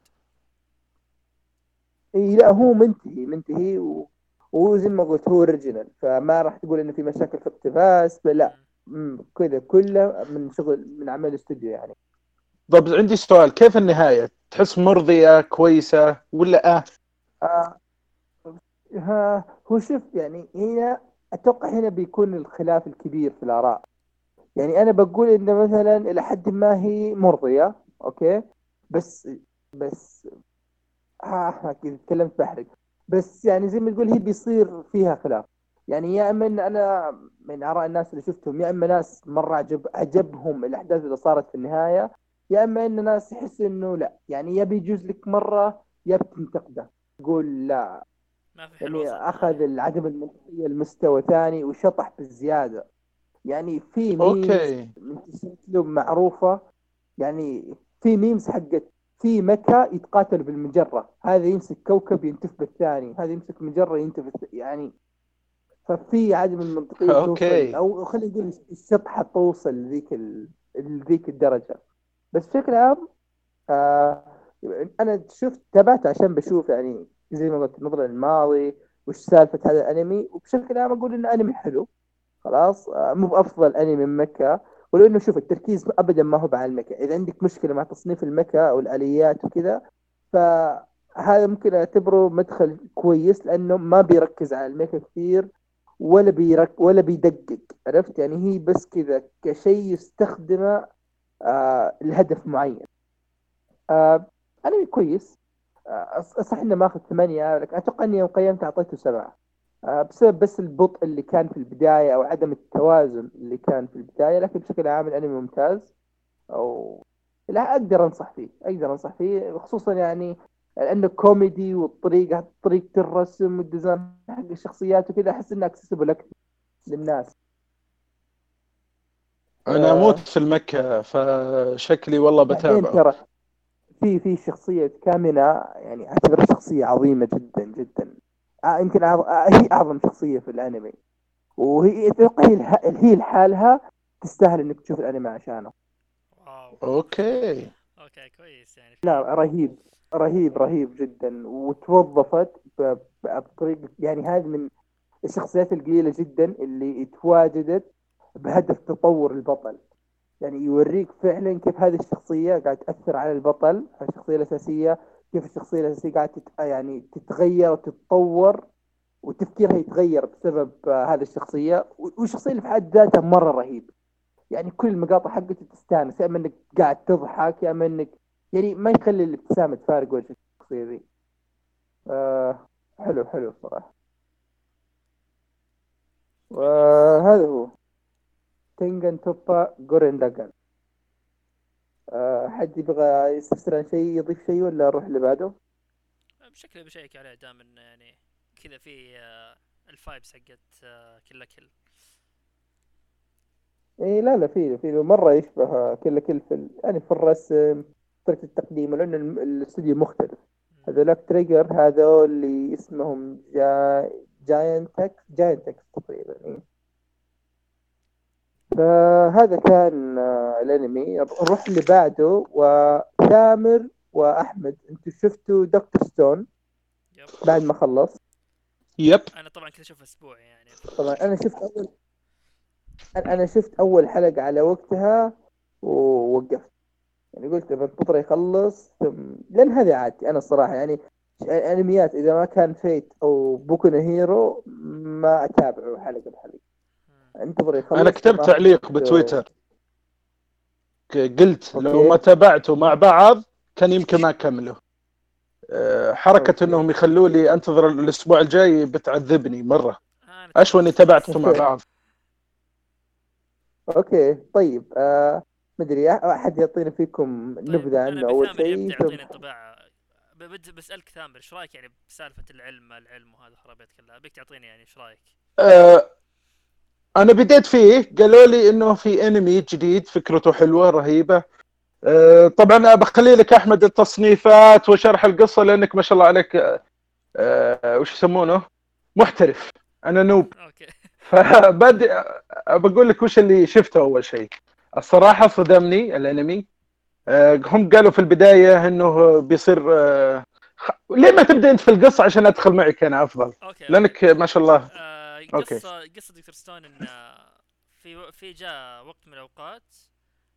إي لا هو منتهي منتهي و... وزي ما قلت هو original فما راح تقول إنه في مشاكل في اقتباس لا كذا كله من شغل من عمل استوديو يعني طب عندي سؤال كيف النهاية؟ تحس مرضية كويسة ولا آه؟ آه ها هو شوف يعني هنا أتوقع هنا بيكون الخلاف الكبير في الآراء. يعني أنا بقول إن مثلا إلى حد ما هي مرضية أوكي؟ بس بس ها أكيد تكلمت بحرق. بس يعني زي ما تقول هي بيصير فيها خلاف. يعني يا أما إن أنا من آراء الناس اللي شفتهم يا أما ناس مرة عجب عجبهم الأحداث اللي صارت في النهاية يا أما إن ناس يحس إنه لا يعني يا بيجوز لك مرة يا بتنتقده تقول لا ما في حل يعني وسط. أخذ العدم المنطقية المستوى ثاني وشطح بالزيادة. يعني في memes okay من تسلسل معروفة يعني في memes حقت في mecha يتقاتلوا بالمجرة. هذا يمسك كوكب ينتف بالثاني هذا يمسك مجرة ينتف يعني ففي عدم المنطقية أوكي. توصل أو خلينا نقول الشطحة توصل لذيك ال... لذيك الدرجة. بس بشكل عام آه أنا شفت تابعت عشان بشوف يعني زي ما قلت نظرة للماضي وش سالفة هذا الأنمي وبشكل عام أقول إنه أنمي حلو. خلاص آه مو بأفضل أنمي من مكة ولو إنه شوف التركيز ابدا ما هو على المكا إذا عندك مشكلة مع تصنيف المكا أو الآليات وكذا فهذا ممكن أعتبره مدخل كويس لأنه ما بيركز على المكا كثير ولا بيرك ولا بيدقق. عرفت؟ يعني هي بس كذا كشيء يستخدمه آه لهدف معين. آه انمي كويس. آه صح انه ماخذ ثمانية لكن أتوقع إني يوم قيمت أعطيته سبعة. آه، بسبب بس البطء اللي كان في البداية أو عدم التوازن اللي كان في البداية لكن بشكل عام الأنمي ممتاز. أو لا أقدر أنصح فيه أقدر أنصح فيه خصوصا يعني لأنه كوميدي والطريقة طريقة الرسم وال design حق الشخصيات وكذا أحس إنه accessible أكثر للناس. أنا آه. أموت في ال mecha فشكلي والله ترى في في شخصية كامينا يعني أعتبرها شخصية عظيمة جدا جدا. آه، يمكن أعظ- آه، هي أعظم شخصية في الأنمي. وهي أتوقع هي لحالها تستاهل إنك تشوف الأنمي عشانه. wow. okay. okay كويس يعني. لا رهيب رهيب رهيب جدا. وتوظفت ب- ب- بطريقة يعني هذه من الشخصيات القليلة جدا اللي تواجدت بهدف تطور البطل. يعني يوريك فعلا كيف هذه الشخصية قاعد تأثر على البطل الشخصية الأساسية كيف الشخصية الأساسية قاعدة تت... يعني تتغير وتتطور وتفكيرها يتغير بسبب هذه الشخصية والشخصية اللي في حد ذاتها مرة رهيب. يعني كل المقاطع حقته تستانس يا إما إنك قاعد تضحك يا إما إنك يعني ما يخلي الابتسامة تفارق وجه الشخصية ذي. آه حلو حلو صراحة. وهذا هو. تنجن توبا جورين لاجان آه حد يبغى يستفسر عن شيء يضيف شيء ولا نروح اللي بعده؟ بشكل بشيك عليه دام انه يعني كذا في آه، الفايبس حقت آه، كل كل إيه لا لا في في مرة يشبه كل كل في يعني في الرسم طريقة التقديم الم- الاستوديو مختلف هذولاك Trigger هذول اللي اسمهم جا... Gainax Gainax تقريبا إيه. فهذا كان آه، الأنمي. نروح اللي بعده وثامر وأحمد أنتم شفتوا Doctor Stone yep. بعد ما خلص. yep. أنا طبعا كذا أشوف أسبوع يعني. طبعا أنا شفت أول أنا شفت أول حلقة على وقتها ووقفت. يعني قلت بنتظر يخلص ثم لأن هذه عادتي أنا الصراحة. يعني انميات إذا ما كان Fate أو Boku Hero ما اتابعه حلقة بحلقة. مم. انتظر يخلص أنا كتبت تعليق بتويتر. قلت لو. ما تابعته مع بعض كان يمكن ما أكمله. أه، حركة okay. إنهم يخلوا لي أنتظر الأسبوع الجاي بتعذبني مرة. أنا أشوى إني تابعته مع بعض. okay. طيب آه مدري أحد يعطينا فيكم طيب نبذة أنا عنه أول شيء؟ يعطيني انطباع. بسألك ثامر إيش رأيك يعني بسالفة العلم ما العلم وهذا خرابيط كلها؟ أبيك تعطيني يعني إيش رأيك؟ أه، أنا بديت فيه قالوا لي إنه في انمي جديد فكرته حلوة رهيبة. أه، طبعا بخلي لك أحمد التصنيفات وشرح القصة لأنك ما شاء الله عليك أه، أه، وش يسمونه؟ محترف. أنا noob. okay. فبدي بقول لك وش اللي شفته أول شيء. الصراحة صدمني الانمي. أه، هم قالوا في البداية إنه بيصير خ- ليه ما تبدأ أنت في القصة عشان أدخل معك أنا أفضل؟ okay. لأنك ما شاء الله آه okay. قصة قصة Doctor Stone إن في في جاء وقت من الأوقات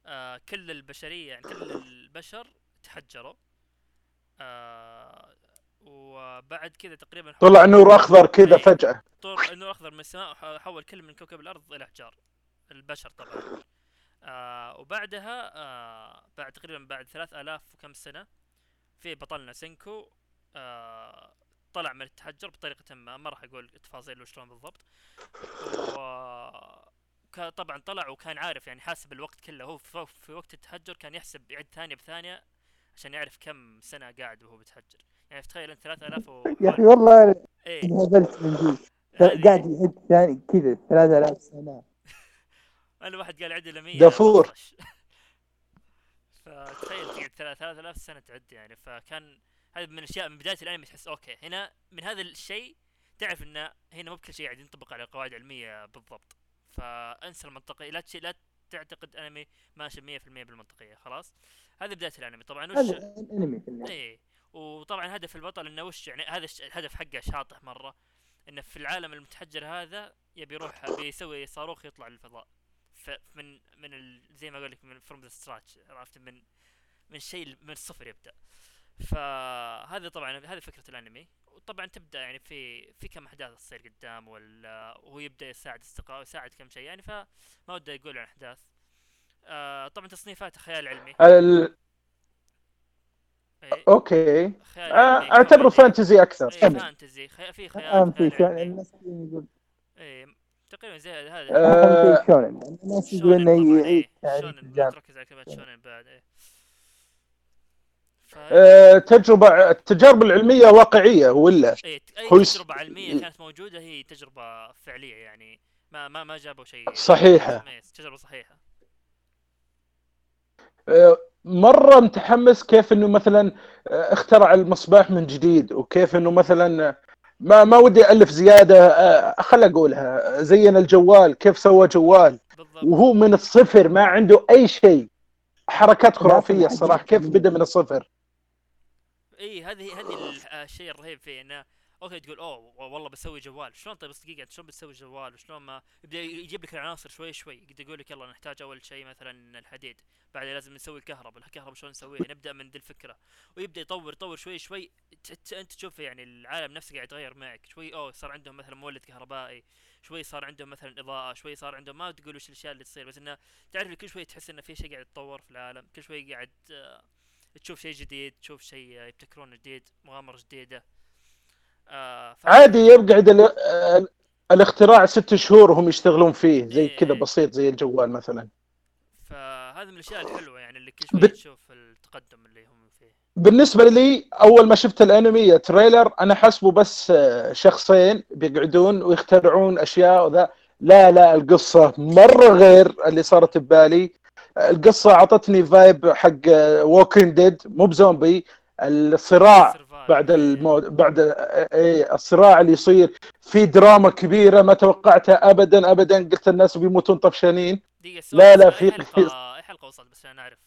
آه كل البشرية يعني كل البشر تحجروا آه وبعد كذا تقريبا طلع نور أخضر كذا إيه. فجأة طلع النور الاخضر من السماء وح- حول كل من كوكب الأرض إلى أحجار البشر طبعا آه وبعدها آه بعد تقريبا بعد ثلاث آلاف وكم سنة في بطلنا سينكو آه طلع من التحجر بطريقة ما ما راح أقول التفاصيل وشلون بالضبط. و طبعا طلع وكان عارف يعني حاسب الوقت كله. هو في في وقت التحجر كان يحسب يعد ثانية بثانية عشان يعرف كم سنة قاعد وهو بيتحجر. يعني تخيل أنت 3000 و يا أخي والله إيه. انهبلت من هذه- قاعد يعد ثاني كذا 3000 سنة. أنا واحد قال عد إلى 100 دافور. فتخيل تقعد 3000 سنة تعد يعني. فكان هذا من الأشياء من بداية الأنمي تحس أوكي هنا من هذا الشيء تعرف إنه هنا مو بكل شيء قاعد ينطبق على قواعد علمية بالضبط. فانسى المنطقيه لا تشي لا تعتقد أنمي ماشي 100% بالمنطقية خلاص. هذه بداية الأنمي. طبعا وش هذا انمي النهاية. إيه. وطبعا هدف البطل إنه وش يعني هذا الهدف حقه شاطح مرة إنه في العالم المتحجر هذا يبي يروح بيسوي صاروخ يطلع للفضاء. من من ال... زي ما أقول لك من from the scratch عرفت؟ من من شيء من الصفر يبدأ. فهذا طبعا هذه فكرة الأنمي. وطبعا تبدأ يعني في في كم أحداث تصير قدام ولا وهو يبدأ يساعد اصدقائه يساعد كم شيء يعني فما ودي أقول عن أحداث. آه طبعا تصنيفات خيال علمي. ال... إيه، أوكي. خيال آه، علمي أعتبره. فانتزي أكثر. كمل. فانتزي. خي... في خيال شيء خيال يقول. إيه تقريبا زي هذا. آه، الناس يقول شونن إنه يعيد إيه، تركز على شونن بعد إيه. آه، تجربة التجارب العلمية واقعية ولا؟ إيه أي تجربة علمية كانت موجودة هي تجربة فعلية يعني ما ما ما جابوا شيء صحيحة. ميس، تجربة صحيحة. آه، مرة متحمس كيف إنه مثلا آه، اخترع المصباح من جديد وكيف إنه مثلا آه، ما ما ودي ألف زيادة آه، خل أقولها زين الجوال كيف سوى جوال؟ بالضبط. وهو من الصفر ما عنده أي شيء. حركات خرافية الصراحه كيف بدأ من الصفر؟ إي هذه هذه ال- الشيء الرهيب فيه إنه okay تقول أوه والله بسوي جوال. شلون؟ طيب بس دقيقة شلون بتسوي جوال؟ وشلون ما؟ يبدأ يجيب لك العناصر شوي شوي. يقدر يقول لك يلا نحتاج أول شيء مثلا الحديد بعدين لازم نسوي الكهرباء. الكهرباء شلون نسويها؟ نبدأ من ذي الفكرة. ويبدأ يطور يطور شوي شوي. أنت تشوف يعني العالم نفسه قاعد يتغير معك. شوي أوه صار عندهم مثلا مولد كهربائي. شوي صار عندهم مثلا إضاءة. شوي صار عندهم ما تقول وش الأشياء اللي تصير بس إنه تعرف كل شوي تحس إنه في شيء قاعد يتطور في العالم. كل شوي قاعد آه، تشوف شيء جديد تشوف شيء يبتكرون جديد مغامرة جديدة. آه ف- عادي يقعد ال- ال- الاختراع ست شهور وهم يشتغلون فيه زي إيه. كذا بسيط زي الجوال مثلا. فهذا من الأشياء الحلوة يعني اللي كل شوي تشوف التقدم اللي هم فيه. بالنسبة لي أول ما شفت الأنمي تريلر أنا حسبه بس آه، شخصين بيقعدون ويخترعون أشياء وذا. لا لا القصة مرة غير اللي صارت ببالي. القصة أعطتني vibe حق Walking Dead مو بزومبي الصراع. بعد إيه. الموت بعد إيه الصراع اللي يصير في دراما كبيرة ما توقعتها ابدا ابدا. قلت الناس بيموتون طفشانين. لا، لا، في- حلقة اي حلقة وصلت؟ بس أنا أعرف.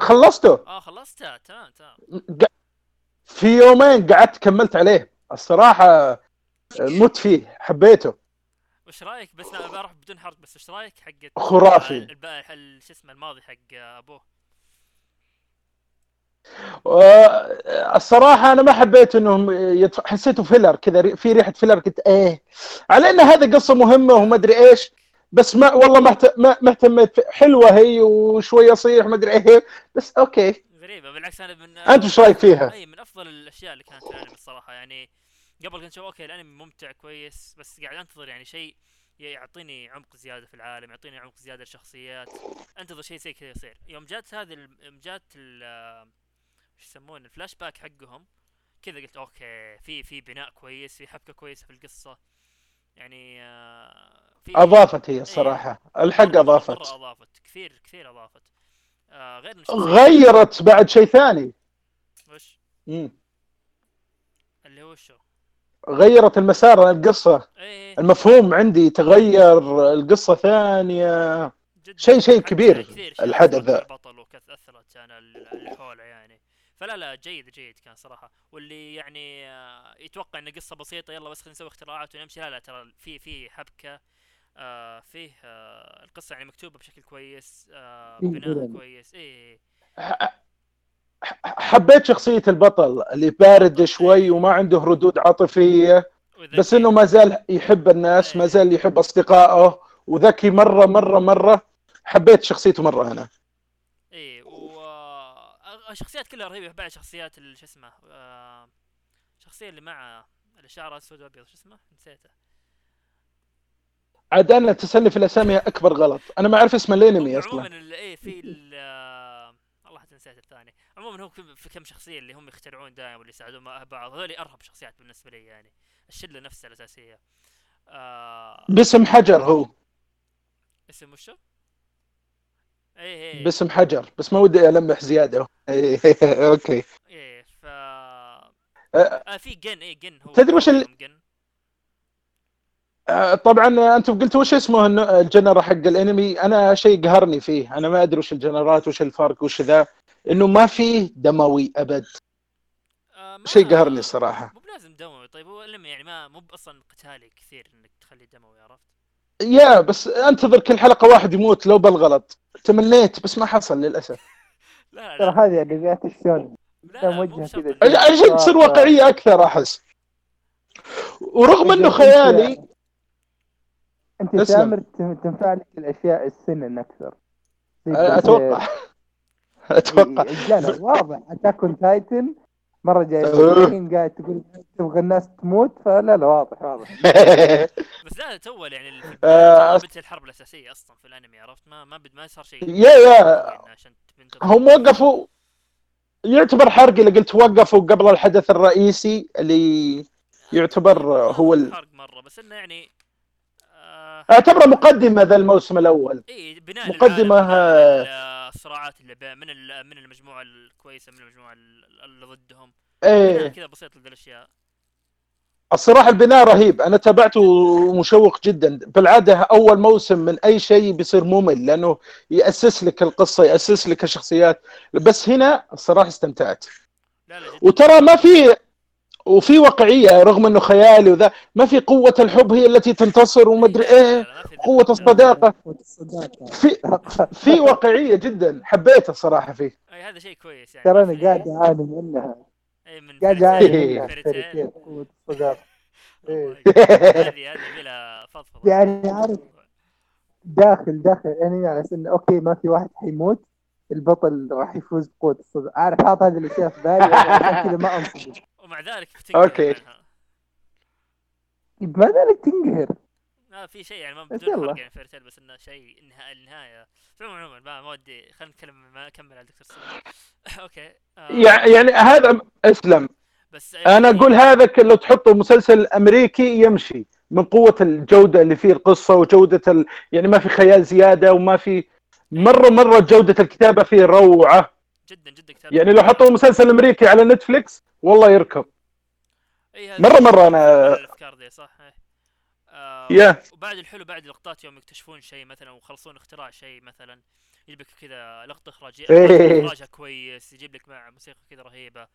خلصته؟ آه خلصتها. تمام تمام. في يومين قعدت كملت عليه. الصراحة مت فيه حبيته. وش رأيك؟ بس لا بروح بدون حرق بس وش رأيك حق خرافي. شو اسمه الماضي حق أبوه؟ الصراحة أنا ما حبيت إنهم يدف... حسيته filler كذا في ريحة filler قلت إيه. على إن هذه قصة مهمة وما أدري إيش بس ما والله ما ما اهتميت. حلوة هي وشوية يصيح ما أدري إيه بس okay. غريبة بالعكس أنا من أنت وش رأيك فيها؟ أي من أفضل الأشياء اللي كانت في الصراحة يعني قبل كنت أشوف okay الأنمي ممتع كويس بس قاعد أنتظر يعني شيء يعطيني عمق زيادة في العالم يعطيني عمق زيادة للشخصيات. أنتظر شيء زي كذا يصير. يوم جات هذه يوم جات ال- وش يسمونه الفلاش باك حقهم كذا قلت okay في في بناء كويس في حبكة كويسة في القصة. يعني آه، في أضافت هي الصراحه الحق مرة- مرة أضافت. أضافت. كثير كثير أضافت. آه غير غيرت بعد شيء ثاني. وش؟ مم. اللي هو شو؟ غيرت المسار القصة. إيه. المفهوم عندي تغير القصة ثانية. شيء- شيء كبير كثير الحدث ذا. البطل وأثرت على ال- اللي حوله يعني. فلا لا جيد جيد كان صراحة. واللي يعني آه، يتوقع إن قصة بسيطة يلا بس خلينا نسوي اختراعات ونمشي. لا لا ترى في في حبكة آه فيه آه القصة يعني مكتوبة بشكل كويس آه بناء. كويس. ح- حبيت شخصية البطل اللي بارد شوي وما عنده ردود عاطفية. بس إنه ما زال يحب الناس ما زال يحب أصدقائه. وذكي مرة مرة مرة حبيت شخصيته مرة أنا. آه، الشخصيات كلها رهيبة. بعد شخصيات شو اسمه آه، الشخصيه اللي مع اللي شعرها اسود وابيض شو اسمه؟ نسيته. عاد أنا تسالني في الأسامي أكبر غلط. أنا ما أعرف اسم الأنمي أصلا. عموما إيه في آه، نسيت الثاني عموما هو في- كم شخصية اللي هم يخترعون دائما واللي يساعدون بعض؟ هذول أرهب شخصيات بالنسبة لي يعني. الشلة نفسها الأساسية. آه باسم حجر هو. اسم وشو؟ إيه إيه باسم حجر بس ما ودي ألمح زيادة. إيه، أوكي. إيه ف أه، آه في جن إيه جن هو. تدري وش ال- جن. آه، طبعا أنتم قلتوا وش اسمه الجنرا حق الأنمي؟ أنا شيء قهرني فيه. أنا ما أدري وش الجنرات وش الفرق وش ذا. إنه ما فيه دموي أبد. آه شيء قهرني الصراحه مو بلازم دموي. طيب هو يعني ما مو أصلا قتالي كثير إنك تخليه دموي عرفت؟ يا بس أنتظر كل حلقة واحد يموت لو بالغلط. تمنيت بس ما حصل للأسف. لا ترى لا هذه انميات الشون عشان تصير واقعية أكثر أحس. ورغم إنه خيالي أنت. تامر تنفع لك الأشياء ال seinen أكثر. أتوقع. أتوقع. إيه، لا لا واضح. Attack on Titan مرة جاي. الحين قاعد تقول تبغى الناس تموت فلا لا واضح واضح. بس لا تو يعني آه، بدت الحرب الأساسية أصلا في الأنمي عرفت؟ ما ما بد- ما صار شيء. يا يا. تضرب. هم وقفوا. يعتبر حرق اللي قلت وقفوا قبل الحدث الرئيسي اللي يعتبر هو ال... حرق مرة بس إنه يعني آه أعتبره مقدمة ذا الموسم الأول. اي بناء مقدمة، الصراعات اللي بين من من المجموعة الكويسة من المجموعة ال- اللي ضدهم. إيه. كذا بسيط لذي الأشياء. الصراحه البناء رهيب. أنا تابعته مشوق جدا. بالعادة أول موسم من أي شيء بيصير ممل لأنه يأسس لك القصة يأسس لك الشخصيات. بس هنا الصراحة استمتعت. لا لا وترى ما في وفي واقعية رغم إنه خيالي وذا ما في قوة الحب هي التي تنتصر ومدري لا، لا، إيه. قوة الصداقة. الصداقة. في في واقعية جدا حبيت الصراحه فيه. أي هذا شيء كويس يعني. ترى ما أنا في- قاعد أعاني منها. أي من قاعد أعاني منها. قوة الصداقة. والله. إيه. هذه هذه بلا فضفضة. يعني عارف داخل داخل يعني على shonen okay ما في واحد حيموت البطل راح يفوز بقوة الصداقة. عارف حاط هذه الأشياء في بالي عشان كذا ما أنصدم. ومع ذلك بتنقهر. منها. ما ذلك تنقهر. ما في شيء يعني ما بدون. حرق يعني Fairy Tail بس إنه شيء النهاية. النهايه عموما عموما ما ودي خلينا نتكلم ما اكمل على Dr. Stone. Okay. آه، يع- يعني هذا أسلم. بس أنا أقول هذا ك- لو تحطه مسلسل أمريكي يمشي من قوة الجودة اللي فيه القصة وجودة ال... يعني ما في خيال زيادة وما في مره مرة جودة الكتابة فيه روعة. جدا جدا كتاب يعني لو حطوا مسلسل أمريكي على نتفليكس والله يركب مرة- مرة أنا- الأفكار دي صح. آه يا وبعد الحلو بعد لقطات يوم يكتشفون شيء مثلا ويخلصون اختراع شيء مثلا يجيب لك كذا لقطة إخراجية إيه. إخراجها كويس يجيب لك مع موسيقى كذا رهيبة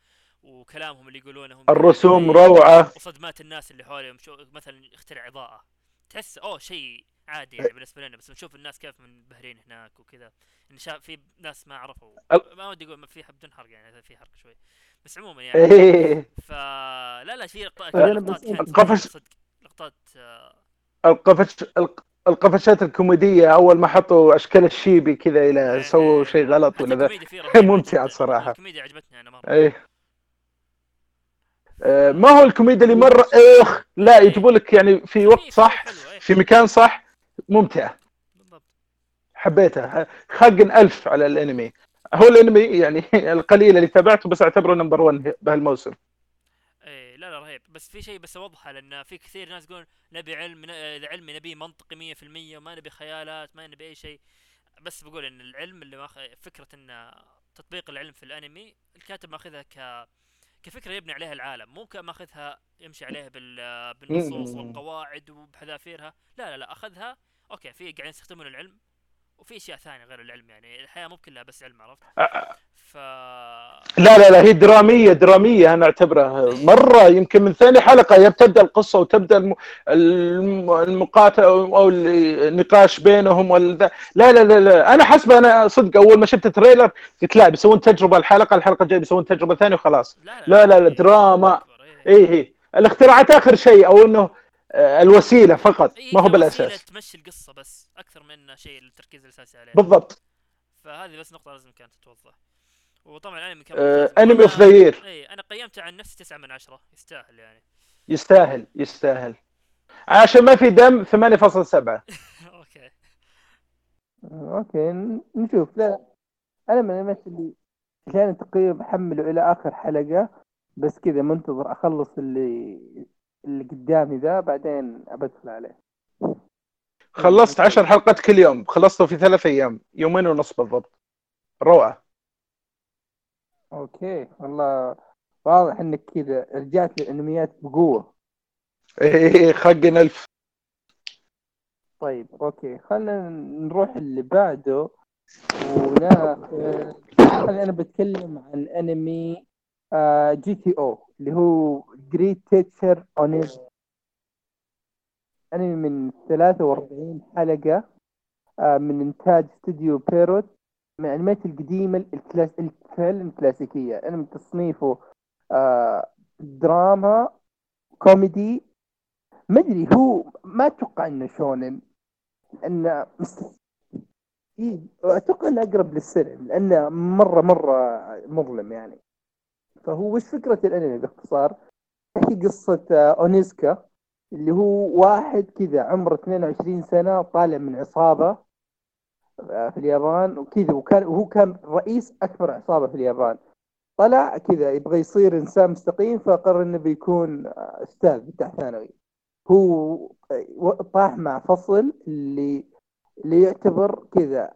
وكلامهم اللي يقولونه الرسوم إيه. روعة وصدمات الناس اللي حولهم مثلا يخترع إضاءة تحس أوه شيء عادي يعني بالنسبة لنا بس نشوف الناس كيف منبهرين هناك وكذا. إن شاف في ناس ما عرفوا. ما ودي أقول ما في بدون حرق يعني في حرق شوي. بس عموما يعني إيه. فلا لا في لقطات القفش- صدق. لقطات آه، القفش الق- القفشات الكوميدية أول ما حطوا أشكال الشيبي كذا إيه، إلى سووا شيء غلط ولا ذا. جداً. الصراحة. الكوميديا عجبتني أنا مرة. آه، ما هو الكوميديا اللي مره اخ لا يجيبوا لك يعني في وقت صح في مكان صح ممتعه حبيتها خاقن ألف على الأنمي. هو الأنمي يعني القليل اللي تابعته بس أعتبره نمبر 1 بهالموسم. إيه لا لا رهيب. بس في شيء بس اوضحه لأن في كثير ناس يقولون نبي علم ن- إذا علمي نبي منطقي 100% وما نبي خيالات ما نبي أي شيء. بس بقول إن العلم اللي ماخ... فكرة إن تطبيق العلم في الأنمي الكاتب ماخذها ك كفكرة يبني عليها العالم مو كماخذها يمشي عليها بال... بالنصوص. والقواعد وبحذافيرها لا لا لا أخذها okay في قاعدين يستخدمون العلم وفي أشياء ثانية غير العلم يعني الحياة مو كلها بس علم عرفت؟ ف لا لا لا هي درامية درامية أنا أعتبرها. مرة يمكن من ثاني حلقة هي بتبدأ القصة وتبدأ الم- الم- المقاتله أو النقاش بينهم ولا. لا لا لا لا أنا حسب أنا صدق أول ما شفت ال trailer قلت لا بيسوون تجربة الحلقة الحلقة الجاية بيسوون تجربة ثانية وخلاص. لا لا لا لا إيه، دراما. إيه. اي اي الاختراعات آخر شيء أو إنه الوسيلة فقط إيه، ما هو بالاساس تمشي القصة بس أكثر من شيء التركيز الأساسي عليه. بالضبط. فهذه بس نقطة لازم كانت تتوضح. وطبعا الأنمي كان آه،. أنمي وأنا- of the year اي أنا قيمته عن نفسي 9 من 10 يستاهل يعني. يستاهل يستاهل. عشان ما في دم 8.7 okay. Okay ن- نشوف. لا أنا من الناس اللي كان تقريبا محمله إلى آخر حلقة بس كذا منتظر أخلص اللي اللي قدامي ذا بعدين ابدخل عليه. خلصت 10 حلقات كل يوم. خلصته في ثلاث أيام. يومين ونص بالضبط. روعة. Okay. والله واضح إنك كذا رجعت للأنميات بقوة. إيه، خقن ألف. طيب okay. خلينا نروح اللي بعده. وناخذ خلينا أنا بتكلم عن أنمي آه GTO. اللي هو Great Teacher Onizuka انمي من 43 حلقة آه من إنتاج استوديو Pierrot من الانميات القديمة الكلاس فعلا كلاسيكيه انمي تصنيفه آه دراما كوميدي ما أدري هو ما أتوقع إنه شونن لأنه. إيه، أتوقع إنه أقرب للسنن لأنه مرة مرة مظلم يعني فهو وش فكرة الأنمي باختصار؟ تحكي قصة آه، أونيسكا اللي هو واحد كذا عمره 22 سنة طالع من عصابة آه، في اليابان وكذا وكان وهو كان رئيس أكبر عصابة في اليابان. طلع كذا يبغى يصير إنسان مستقيم فقرر إنه بيكون آه، أستاذ بتاع ثانوي. هو طاح مع فصل اللي اللي يعتبر كذا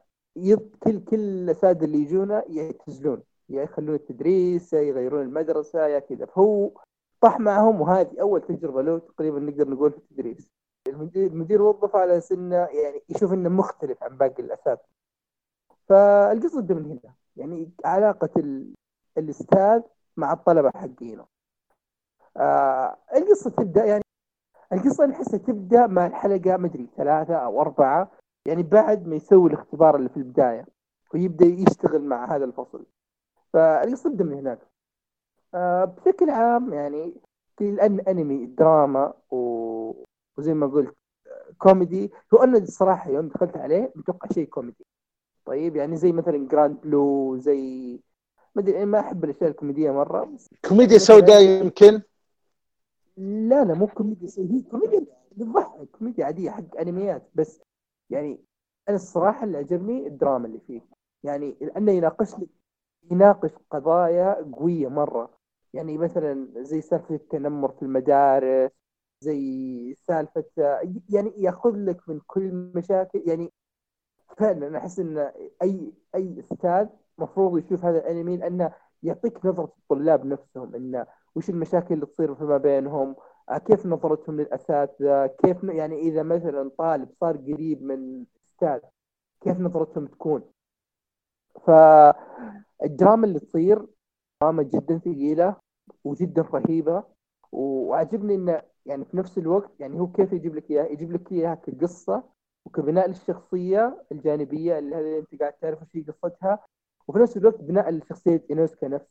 كل كل الأساتذة اللي يجونا يعتزلون. يا يخلون التدريس يا يغيرون المدرسة يا كذا. فهو طاح معهم وهذه أول تجربة له تقريبا نقدر نقول في التدريس. المدير المدير وظفه على سنة يعني يشوف إنه مختلف عن باقي الأساتذة. فالقصة تبدا من هنا يعني علاقة ال... الأستاذ مع الطلبة حقينه. آه القصة تبدأ يعني القصة أنا أحسها تبدأ مع الحلقة مدري ثلاثة أو أربعة يعني بعد ما يسوي الاختبار اللي في البداية ويبدأ يشتغل مع هذا الفصل. فالقصة تبدا من هناك. آه بشكل عام يعني في الان أنمي دراما و... وزي ما قلت آه، كوميدي. هو أنا الصراحه يوم دخلت عليه متوقع شيء كوميدي. طيب يعني زي مثلا Grand Blue زي ما أدري ما أحب الأشياء الكوميدية مرة بس كوميديا سوداء يمكن؟ لا لا مو كوميديا سيئة. هي كوميديا بتضحك كوميديا عادية حق أنميات بس يعني أنا الصراحة اللي عجبني الدراما اللي فيه. يعني لأنه يناقش لك يناقش قضايا قوية مرة. يعني مثلا زي سالفة التنمر في المدارس زي سالفة يعني يأخذ لك من كل مشاكل. يعني فعلا أحس إن أي أي أستاذ مفروض يشوف هذا الانمي لأنه يعطيك نظرة الطلاب نفسهم إنه وش المشاكل اللي تصير فيما بينهم كيف نظرتهم للأساتذة كيف يعني إذا مثلا طالب صار قريب من أستاذ كيف نظرتهم تكون. فالدراما اللي تصير دراما جدا ثقيلة وجدا رهيبة وعجبني إنه يعني في نفس الوقت يعني هو كيف يجيب لك إياها؟ يجيب لك إياها كقصة وكبناء للشخصية الجانبية اللي أنت قاعد تعرف وش هي قصتها وفي نفس الوقت بناء لشخصية انوسكا نفسه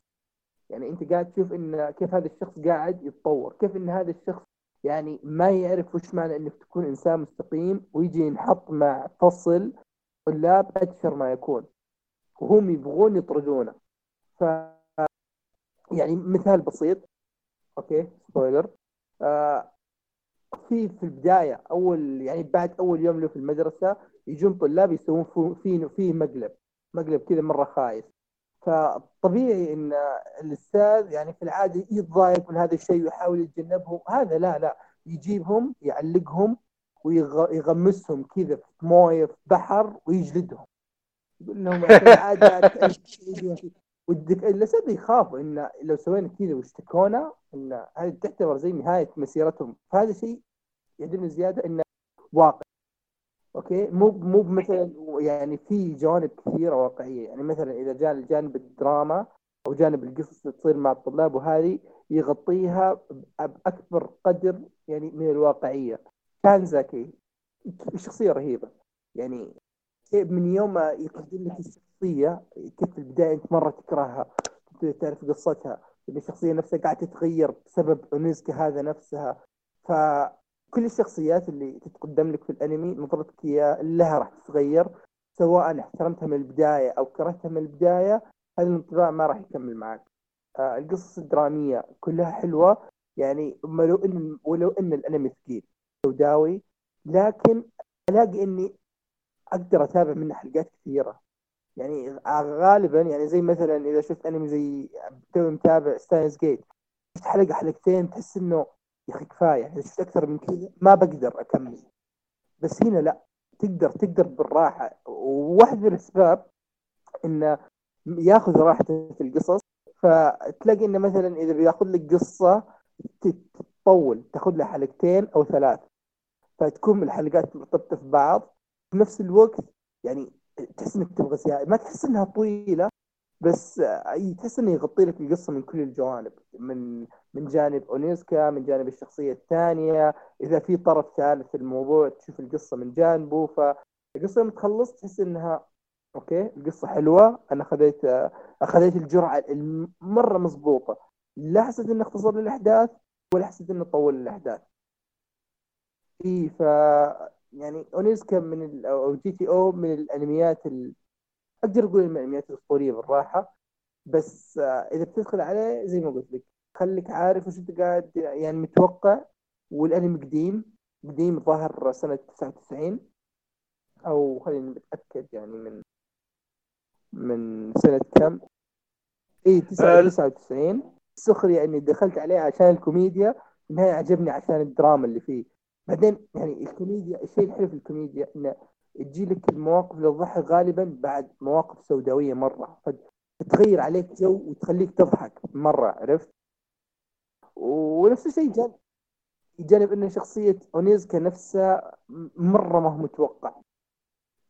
يعني أنت قاعد تشوف إن كيف هذا الشخص قاعد يتطور كيف إن هذا الشخص يعني ما يعرف وش معنى إنك تكون إنسان مستقيم ويجي ينحط مع فصل طلاب اشهر ما يكون. وهم يبغون يطردونه. ف يعني مثال بسيط. Okay spoiler آه في في البداية أول يعني بعد أول يوم له في المدرسة يجون طلاب يسوون فو- في في مقلب. مقلب كذا مرة خايس. فطبيعي إن الأستاذ يعني في العادة يتضايق من هذا الشيء ويحاول يتجنبهم. هذا لا لا. يجيبهم يعلقهم ويغمسهم كذا في موية في بحر ويجلدهم. يقول لهم ودك الاساتذه يخافوا إن لو سوينا كذا واشتكونا إن هذه تعتبر زي نهاية مسيرتهم. فهذا شيء يدل زيادة إنه واقع. أوكي؟ مو مو مثلا يعني في جوانب كثيرة واقعية. يعني مثلا إذا جاء الجانب الدراما أو جانب القصص اللي تصير مع الطلاب وهذه يغطيها بأكبر قدر يعني من الواقعية. كان زكي. شخصية رهيبة. يعني من يوم ما يقدم لك الشخصية كيف في البداية أنت مرة تكرهها تعرف قصتها الشخصية نفسها قاعدة تتغير بسبب اونيسكا هذا نفسها. فكل الشخصيات اللي تتقدم لك في الأنمي نظرتك لها راح تتغير سواء احترمتها من البداية أو كرهتها من البداية هذا الانطباع ما راح يكمل معك. آه القصص الدرامية كلها حلوة يعني ولو ان ولو إن الأنمي ثقيل سوداوي لكن ألاقي إني أقدر أتابع منه حلقات كثيرة. يعني غالبا يعني زي مثلا إذا شفت أنمي زي تو متابع Steins;Gate شفت حلقة حلقتين تحس إنه يا أخي كفاية. إذا شفت أكثر من كذا ما بقدر أكمل. بس هنا لا تقدر تقدر بالراحة. وواحد من الأسباب إنه ياخذ راحته في القصص فتلاقي إنه مثلا إذا بياخذ لك قصة تطول تاخذ لها حلقتين أو ثلاث فتكون الحلقات مرتبطه في بعض. في نفس الوقت يعني تحس إنك تبغى ما تحس إنها طويلة بس تحس انه يغطي لك القصة من كل الجوانب من من جانب أونيسكا من جانب الشخصية الثانية. إذا في طرف ثالث في الموضوع تشوف القصة من جانبه فالقصة لما تخلص تحس إنها Okay القصة حلوة. أنا أخذت أخذت الجرعة المرة مضبوطة. لا حسيت انه أختصر الاحداث ولا حسيت انه طول الاحداث إي ف يعني Onizuka من أو GTO من الأنميات ال... أقدر أقول من الأنميات الأسطورية بالراحة بس إذا بتدخل عليه زي ما قلت لك خليك عارف وش أنت قاعد يعني متوقع والأنمي قديم قديم ظهر سنة 99 أو خليني متأكد يعني من من سنة كم؟ اي 99 السخريه اني دخلت عليه عشان الكوميديا النهايه عجبني عشان الدراما اللي فيه. بعدين يعني الكوميديا الشيء الحلو في الكوميديا إنه تجي لك المواقف اللي تضحك غالبا بعد مواقف سوداوية مرة. فتغير عليك جو وتخليك تضحك مرة عرفت؟ ونفس الشيء جانب جانب إن شخصية أونيزكا نفسها مرة ما هو متوقع.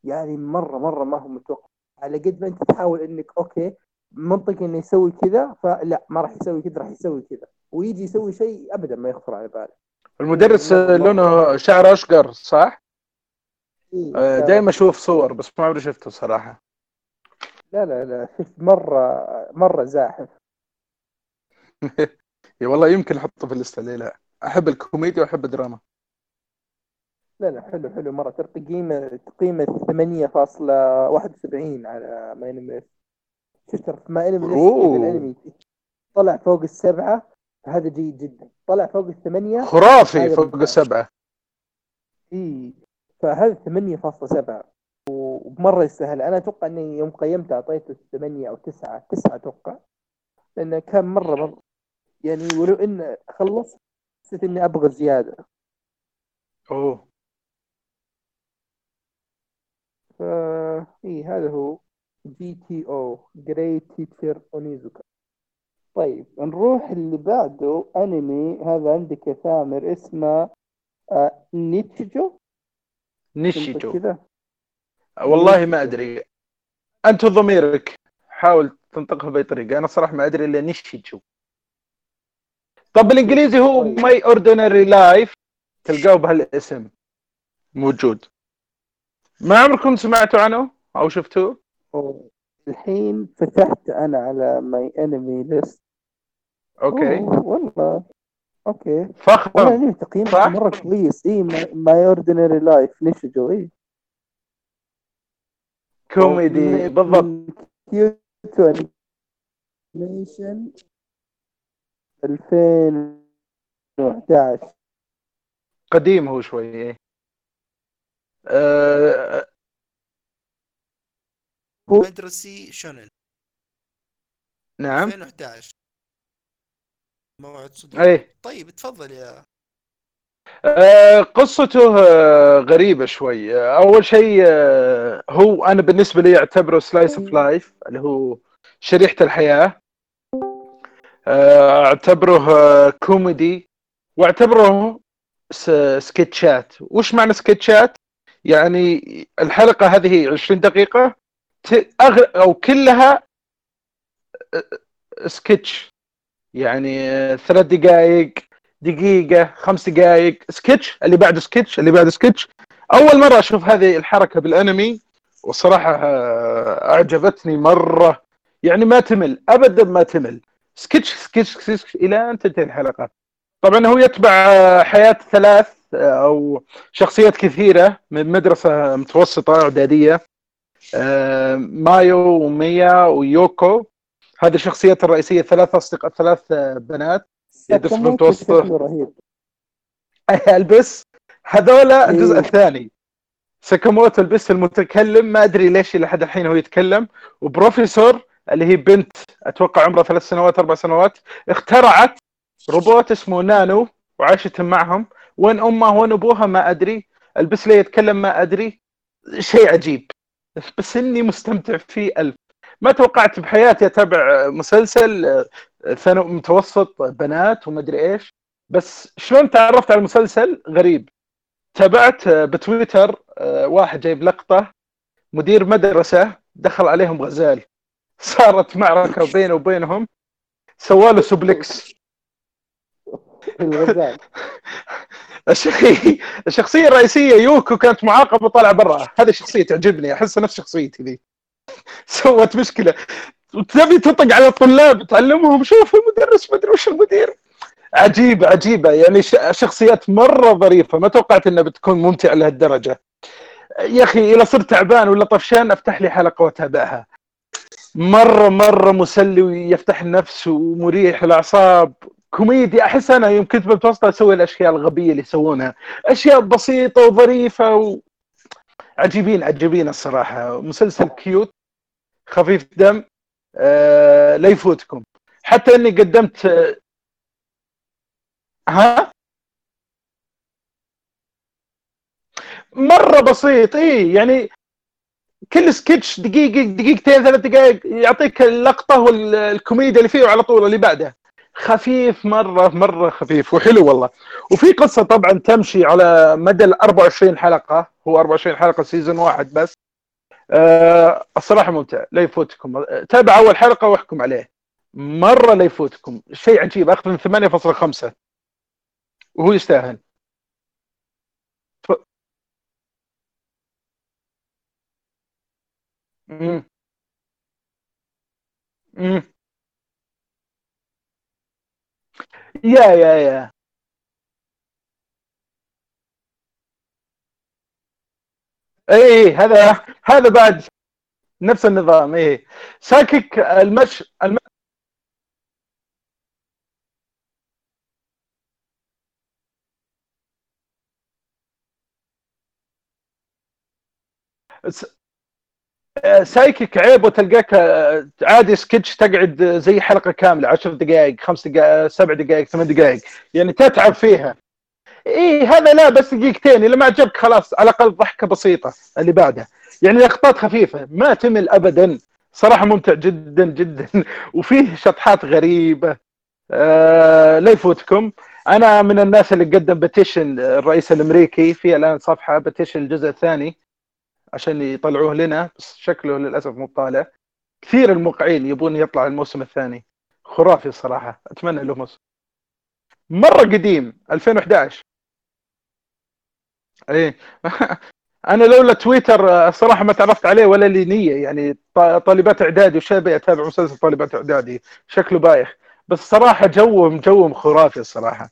يعني مرة مرة ما هو متوقع. على قد ما أنت تحاول إنك أوكي منطقي إنه يسوي كذا فلا ما راح يسوي كذا راح يسوي كذا. ويجي يسوي شيء ابدا ما يخطر على باله. المدرس لونه شعر أشقر صح؟ إيه دائما أشوف صور بس ما عمري شفته صراحة. لا لا لا شفت مرة مرة زاحف. يا والله يمكن أحطه في الليستة ليه لا؟ أحب الكوميديا وأحب الدراما. لا لا حلو حلو مرة. ترى تقييمه تقييمه 8.71 على ما انمي شفت ما انمي الانمي طلع فوق السبعة. هذا جيد جدا طلع فوق الثمانية. خرافي فوق السبعة إي فهذا 8.7 ومرة يستاهل. أنا أتوقع إني يوم قيمت أعطيته 8 أو 9 9 أتوقع. لأنه كان مرة مرة. يعني ولو إن خلص حسيت إني أبغى زيادة. أوه. فا إي هذا هو. GTO. Great Teacher Onizuka طيب نروح اللي بعده. أنمي هذا عندك يا ثامر اسمه آه نيتشيجو؟ نيشيجو كذا؟ والله ما أدري. أنت وضميرك حاول تنطقها بأي طريقة. أنا صراحة ما أدري إلا نيشيجو طب بالإنجليزي هو My Ordinary Life تلقاه بهالاسم. موجود. ما عمركم سمعتوا عنه أو شفتوه؟ الحين فتحت أنا على MyAnimeList أوكي. والله. أوكي. فخم. والله تقييم مرة كويس. اي My Ordinary Life نيشيجو؟ اي كوميدي بالضبط. Kyoto Animation 2011 قديم هو شوي إيه. أه... مدرسي شونن. نعم. 2011 موعد صدور. إيه. طيب تفضل يا آه قصته آه غريبة شوي. آه أول شيء هو أنا بالنسبة لي أعتبره slice of life اللي هو شريحة الحياة. أعتبره كوميدي وأعتبره سكتشات وش معنى سكتشات؟ يعني الحلقة هذه 20 دقيقة ت- أغ... أو كلها سكتش يعني ثلاث دقائق دقيقة خمس دقائق سكتش اللي بعده سكتش اللي بعده سكتش. أول مرة أشوف هذه الحركة بالأنمي والصراحة آه، أعجبتني مرة. يعني ما تمل أبدا ما تمل. سكتش سكتش سكتش إلى أن تنتهي الحلقة. طبعا هو يتبع آه، حياة ثلاث آه، أو شخصيات كثيرة من مدرسة متوسطة إعدادية مايو وميا ويوكو. هذه الشخصيات الرئيسية ثلاث أصدقاء ثلاث بنات. ساكاموتو متوسط. رهيب. ألبس. هذولا الجزء إيه. الثاني. ساكاموتو البس المتكلم. ما أدري ليش لحد الحين هو يتكلم. وبروفيسور اللي هي بنت أتوقع عمرها ثلاث سنوات أربع سنوات اخترعت روبوت اسمه نانو وعاشت معهم. وين امها وين أبوها؟ ما أدري. ألبس لي يتكلم ما أدري. شيء عجيب. بس إني مستمتع فيه الف ما توقعت بحياتي اتابع مسلسل ثانوي متوسط بنات وما أدري إيش. بس شلون تعرفت على المسلسل؟ غريب. تابعت بتويتر واحد جايب لقطة مدير مدرسة دخل عليهم غزال. صارت معركة بينه وبينهم. سواله suplex الشخصية الرئيسية يوكو كانت معاقبة طالعة برا. هذه شخصية تعجبني أحسها نفس شخصيتي ذي. سوت مشكلة. وتبي تطق على الطلاب تعلمهم شوف المدرس ما أدري وش المدير. عجيبة عجيبة. يعني شخصيات مرة ظريفة ما توقعت إنها بتكون ممتعة لهالدرجة. يا أخي إذا صرت تعبان ولا طفشان أفتح لي حلقة وأتابعها. مرة مرة مسلي ويفتح النفس ومريح الأعصاب. كوميدي. أحس أنا يوم كنت بمتوسط أسوي الأشياء الغبية اللي يسوونها. أشياء بسيطة وظريفة و... عجيبين عجيبين الصراحة. مسلسل كيوت خفيف دم آه لا يفوتكم. حتى إني قدمت آه، ها؟ مرة بسيط إي يعني كل سكتش دقيقة دقيقتين ثلاث دقائق يعطيك اللقطة والكوميديا اللي فيه وعلى طول اللي بعده خفيف مرة مرة خفيف وحلو والله. وفي قصة طبعا تمشي على مدى ال 24 حلقة هو 24 حلقة سيزون واحد بس. آه الصراحة ممتع لا يفوتكم. تابع أول حلقة واحكم عليه. مرة لا يفوتكم. شيء عجيب أخذ من 8.5 وهو يستاهل. ف- مم. يا يا يا اي هذا هذا بعد نفس النظام اي ساكك المش الم... سايكك عيب وتلقاك آه، عادي سكتش تقعد زي حلقة كاملة 10 دقائق خمس دقائق سبع دقائق ثمان دقائق يعني تتعب فيها. إي هذا لا بس دقيقتين اذا ما عجبك خلاص على الأقل ضحكة بسيطة اللي بعدها. يعني لقطات خفيفة ما تمل ابدا صراحة ممتع جدا جدا وفيه شطحات غريبة. آه لا يفوتكم. أنا من الناس اللي قدم petition الرئيس الأمريكي في الآن صفحة petition الجزء الثاني. عشان يطلعوه لنا بس شكله للأسف مو طالع كثير الموقعين يبون يطلع الموسم الثاني. خرافي الصراحة أتمنى له موسم مرة قديم 2011 إيه. أنا لولا تويتر آه، الصراحة ما تعرفت عليه ولا لي نية. يعني طالبات إعدادي وش أبا اتابع مسلسل طالبات إعدادي. شكله بايخ. بس صراحة جوهم جوهم خرافي الصراحة.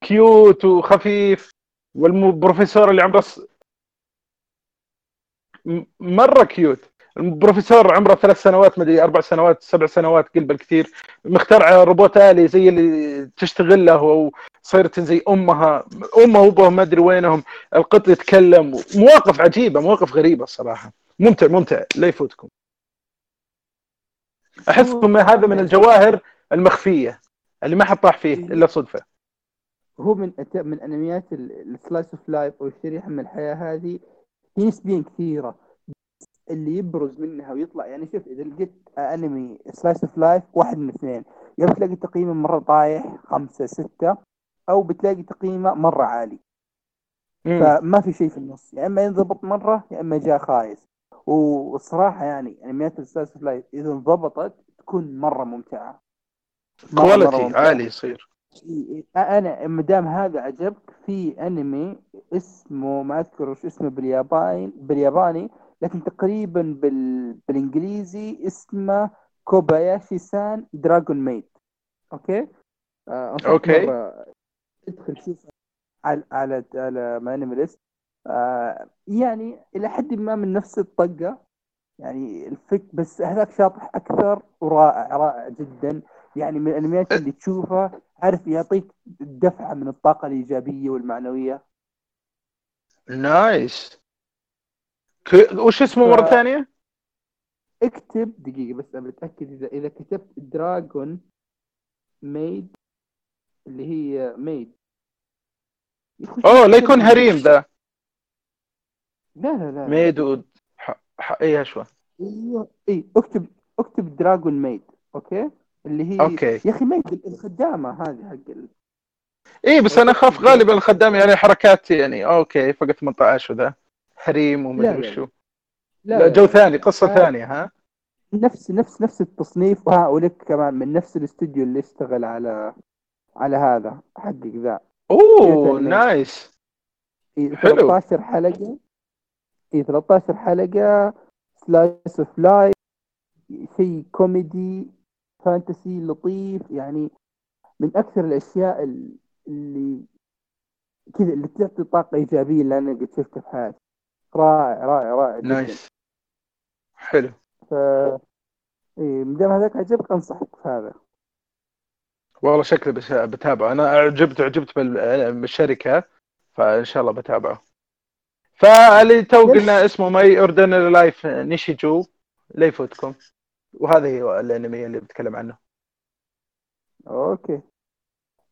cute وخفيف. والبروفيسور اللي عمره مرة cute. البروفيسور عمره ثلاث سنوات مدري أربع سنوات سبع سنوات قل بالكثير مخترع روبوت آلي زي اللي تشتغل له وصيرت زي أمها. امها وابوها ما أدري وينهم. القط يتكلم. مواقف عجيبة مواقف غريبة الصراحه ممتع ممتع. لا يفوتكم. أحسكم هذا من الجواهر المخفية اللي ما حد طاح فيه إلا صدفة. هو من من أنميات ال slice of life أو الشريحة من الحياة هذه نسبيا كثيرة اللي يبرز منها ويطلع يعني شوف إذا لقيت أنمي slice of life واحد من اثنين يا بتلاقي تقييمه مرة طايح خمسة ستة أو بتلاقي تقييمه مرة عالي مم. فما في شيء في النص يا إما ينضبط مرة يا إما جاء خايس والصراحه يعني انميات ال slice of life إذا انضبطت تكون مرة ممتعة quality. عالي يصير أنا ما دام هذا عجبك في أنمي اسمه ما أذكر وش اسمه بالياباني بالياباني لكن تقريبا بال... بالإنجليزي اسمه Kobayashi-san Dragon Maid okay؟ آه. مرة ادخل شوف على على على MyAnimeList آه يعني إلى حد ما من نفس الطقة. يعني الفك بس هذاك شاطح أكثر ورائع رائع جدا. يعني من الأنميات اللي تشوفها عارف يعطيك دفعة من الطاقة الإيجابية والمعنوية. nice. ك... وش اسمه ف- ثانية؟ اكتب دقيقة بس اتاكد إذا إذا كتبت Dragon Maid اللي هي maid أوه لا يكون harem ذا. لا لا لا. ميدود ح... ح... إيه شوى أيوه اي أكتب أكتب Dragon Maid okay؟ اللي هي okay. يا أخي maid الخدامة هذه حق ال... إيه بس أنا أخاف غالبا الخدام يعني حركات يعني okay فقط 18 وذا harem لا، ومدري لا. وشو لا, جو ثاني قصة ثانية ها نفس نفس نفس التصنيف وها ولك كمان من نفس الاستوديو اللي اشتغل على على هذا حقك ذا أوه nice إيه، حلو. 13 حلقة اي 13 حلقة slice of life شيء كوميدي fantasy لطيف يعني من أكثر الأشياء ال- اللي كذا اللي تعطي طاقة إيجابية اللي أنا قد شفتها في حياتي. رائع رائع رائع nice. حلو. فإذا هذاك عجبك أنصحك في هذا والله شكلي بس بتابعه. أنا اعجبت اعجبت بال- بالشركة فإن شاء الله بتابعه. فاللي تو؟ قلنا اسمه My Ordinary Life Nichijou لا يفوتكم وهذا هي الانمي اللي بتكلم عنه. okay.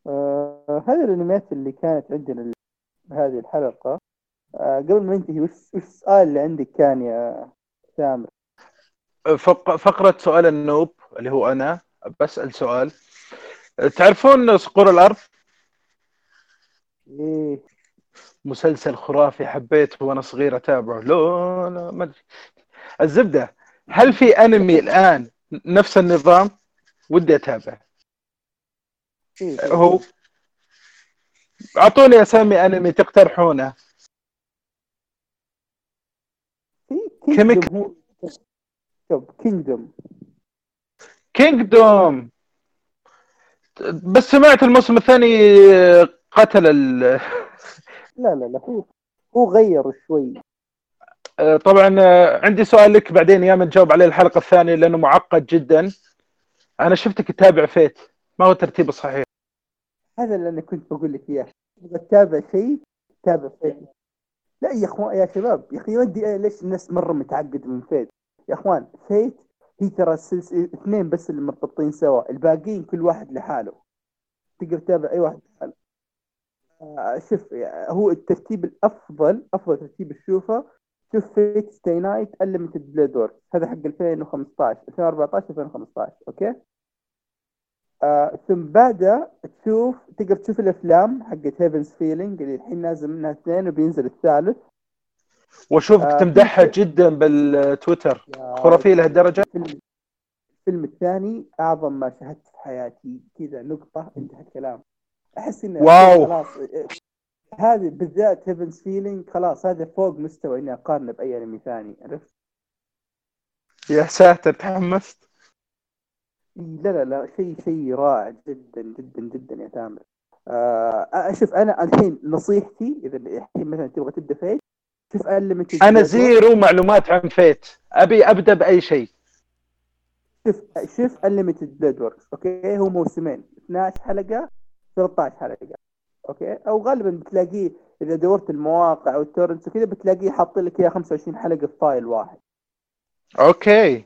آه هذه الانميات اللي كانت عندنا هذه الحلقة. آه قبل ما ننتهي وش وش السؤال اللي عندك كان يا سامر؟ فق- فقرة سؤال ال noob اللي هو أنا بسأل سؤال. تعرفون صقور الأرض؟ إيه. مسلسل خرافي حبيته وأنا صغير أتابعه. لا لا ما أدري. الزبدة. هل في أنمي الآن نفس النظام؟ ودي أتابع. إيه هو أعطوني أسامي أنمي تقترحونه. كيميك- Kingdom. Kingdom. بس سمعت الموسم الثاني قتل ال... لا لا لا هو هو غير شوي. طبعا عندي سؤال لك بعدين يا من تجاوب عليه الحلقة الثانية لأنه معقد جدا. أنا شفتك تتابع Fate. ما هو الترتيب الصحيح؟ هذا اللي أنا كنت بقول لك إياه. تبغى تتابع شيء تابع Fate. لا يا أخوان يا شباب يا أخي ودي ليش الناس مرة متعقد من Fate؟ يا أخوان Fate هي ترى سلس... اثنين بس اللي مرتبطين سوا. الباقيين كل واحد لحاله. تقدر تتابع أي واحد لحاله. آه شوف يعني هو الترتيب الأفضل أفضل ترتيب تشوفه شوف Fate/stay night Unlimited Blade Work هذا حق 2015 2014 2015 okay؟ آه ثم بعدها تشوف تقدر تشوف الأفلام حقت Heaven's Feeling اللي الحين نازل منها اثنين وبينزل الثالث. وأشوفك آه، تمدحها في- جدا بالتويتر. يا خرافية لهالدرجة. الفيلم الثاني أعظم ما شاهدت في حياتي. كذا نقطة انتهى الكلام. أحس إنه wow. خلاص هذه بالذات Heaven's Feeling خلاص هذا فوق مستوى إني أقارنه بأي أنمي ثاني عرفت؟ يا ساتر تحمست. لا لا لا شيء شيء رائع جدا جدا جدا يا تامر. آه شوف أنا الحين نصيحتي إذا الحين مثلا تبغى تبدأ Fate شوف Unlimited أنا zero معلومات عن Fate. أبي أبدأ بأي شيء. شوف شوف Unlimited Blade Works okay؟ هو موسمين 12 حلقة 13 حلقة. okay؟ أو غالبا بتلاقيه إذا دورت المواقع أو ال torrents وكذا بتلاقيه حاطين لك إياه 25 حلقة في file واحد. okay.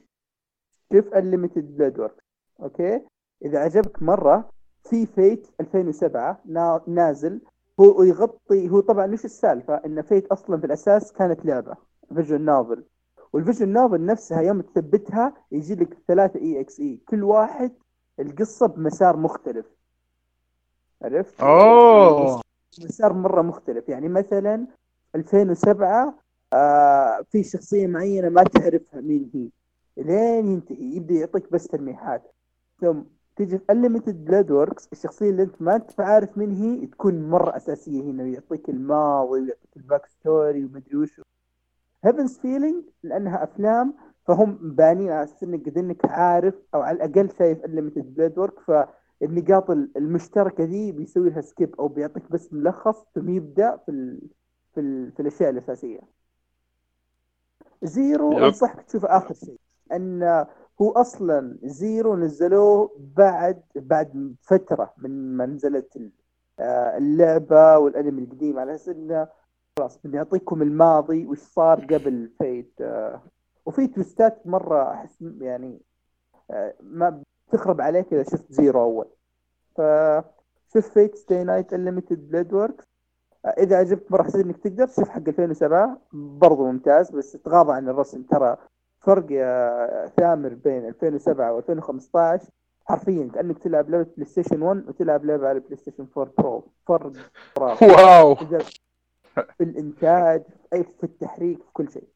شوف Unlimited Blade Works okay؟ إذا عجبك مرة في Fate 2007 نا- نازل. هو يغطي هو طبعا وش السالفة؟ إن Fate أصلا في الأساس كانت لعبة visual novel وال visual novel نفسها يوم تثبتها يجي لك ثلاثة EXE كل واحد القصة بمسار مختلف. عرفت؟ أوه. مسار مرة مختلف. يعني مثلا 2007 آه في شخصية معينة ما تعرفها مين هي. لين ينتهي يبدأ يعطيك بس تلميحات. ثم تيجي في Unlimited Blade Works الشخصية اللي أنت ما أنت عارف مين هي تكون مرة أساسية هنا ويعطيك الماضي ويعطيك ال backstory ومدري وش. Heaven's Feeling لأنها أفلام فهم بانين على أساس إنك قد إنك عارف أو على الأقل شايف Unlimited Blade Work فالنقاط المشتركة ذي بيسوي لها skip أو بيعطيك بس ملخص ثم يبدأ في ال... في, ال... في الأشياء الأساسية Zero. أنصحك تشوف آخر شيء أن هو أصلا Zero نزلوه بعد بعد فترة من ما نزلت آه، اللعبة والأنمي القديم على أساس إنه خلاص بنعطيكم الماضي وش صار قبل Fate آه، وفي twist ات مرة أحس يعني آه، ما تخرب عليك اذا شفت Zero أول. فشوف Fate/stay night Unlimited Blade Works إذا عجبك مره حسيت إنك تقدر شوف حق 2007 برضو ممتاز بس تغاضى عن الرسم ترى فرق يا ثامر بين 2007 و2015 حرفيا كأنك تلعب لعبة PlayStation 1 وتلعب لعبة على PlayStation 4 Pro فرق wow. في الإنتاج في التحريك في كل شيء.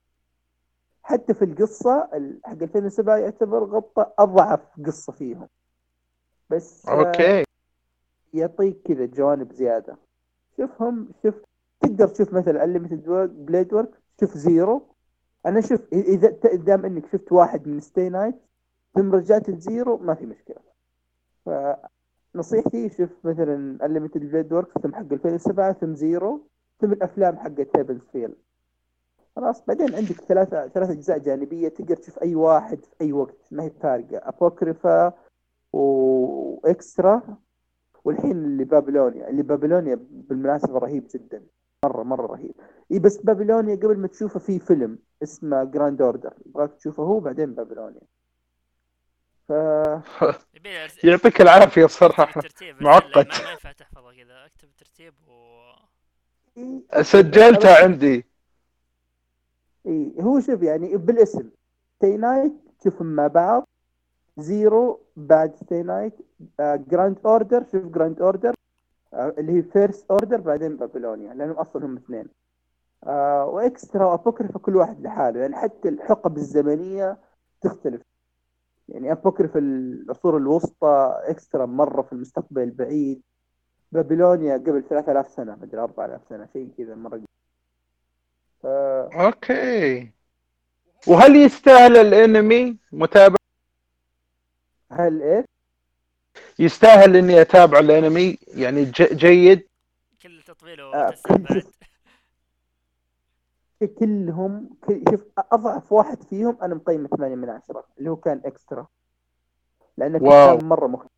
حتى في القصة ال- حق 2007 يعتبر غطى أضعف قصة فيهم. بس آه، okay يعطيك كذا جوانب زيادة. شوفهم شوف تقدر تشوف مثلا Unlimited Blade Work شوف Zero أنا شوف اذا دام إنك شفت واحد من stay night ثم رجعت ل Zero ما في مشكلة. فنصيحتي شوف مثلا Unlimited Blade Work ثم حق 2007 ثم Zero ثم الأفلام حقت Heaven's Feel خلاص بعدين عندك ثلاثة ثلاث أجزاء جانبية تقدر تشوف أي واحد في أي وقت ما هي فارقه Apocrypha و Extra والحين اللي Babylonia اللي Babylonia بالمناسبة رهيب جدا. مرة مرة رهيب. إي بس Babylonia قبل ما تشوفه في فيلم اسمه Grand Order يبغاك تشوفه هو بعدين Babylonia. ف يعطيك الترتيب بس معقد. ما ينفع تحفظه كذا. اكتب الترتيب و سجلتها عندي. اي هو شوف يعني بالاسم. Stay Night تشوفهم مع بعض. Zero بعد Stay Night Grand Order شوف Grand Order اللي هي First Order بعدين Babylonia لأنهم أصلا هم اثنين. آه و Extra و Apocrypha كل واحد لحاله. يعني حتى الحقب الزمنية تختلف. يعني Apocrypha العصور الوسطى Extra مرة في المستقبل البعيد Babylonia قبل 3000 سنة مدري 4000 سنة شيء كذا مرة ف... أوكي. وهل يستاهل الانمي متابعة؟ هل إيش؟ يستاهل إني أتابع الانمي؟ يعني ج- جيد؟ كل تطويله آه،. كلهم كل- شوف أضعف واحد فيهم أنا مقيمة 8 من 10 اللي هو كان إكسترا. لأنه. كان مرة مختلف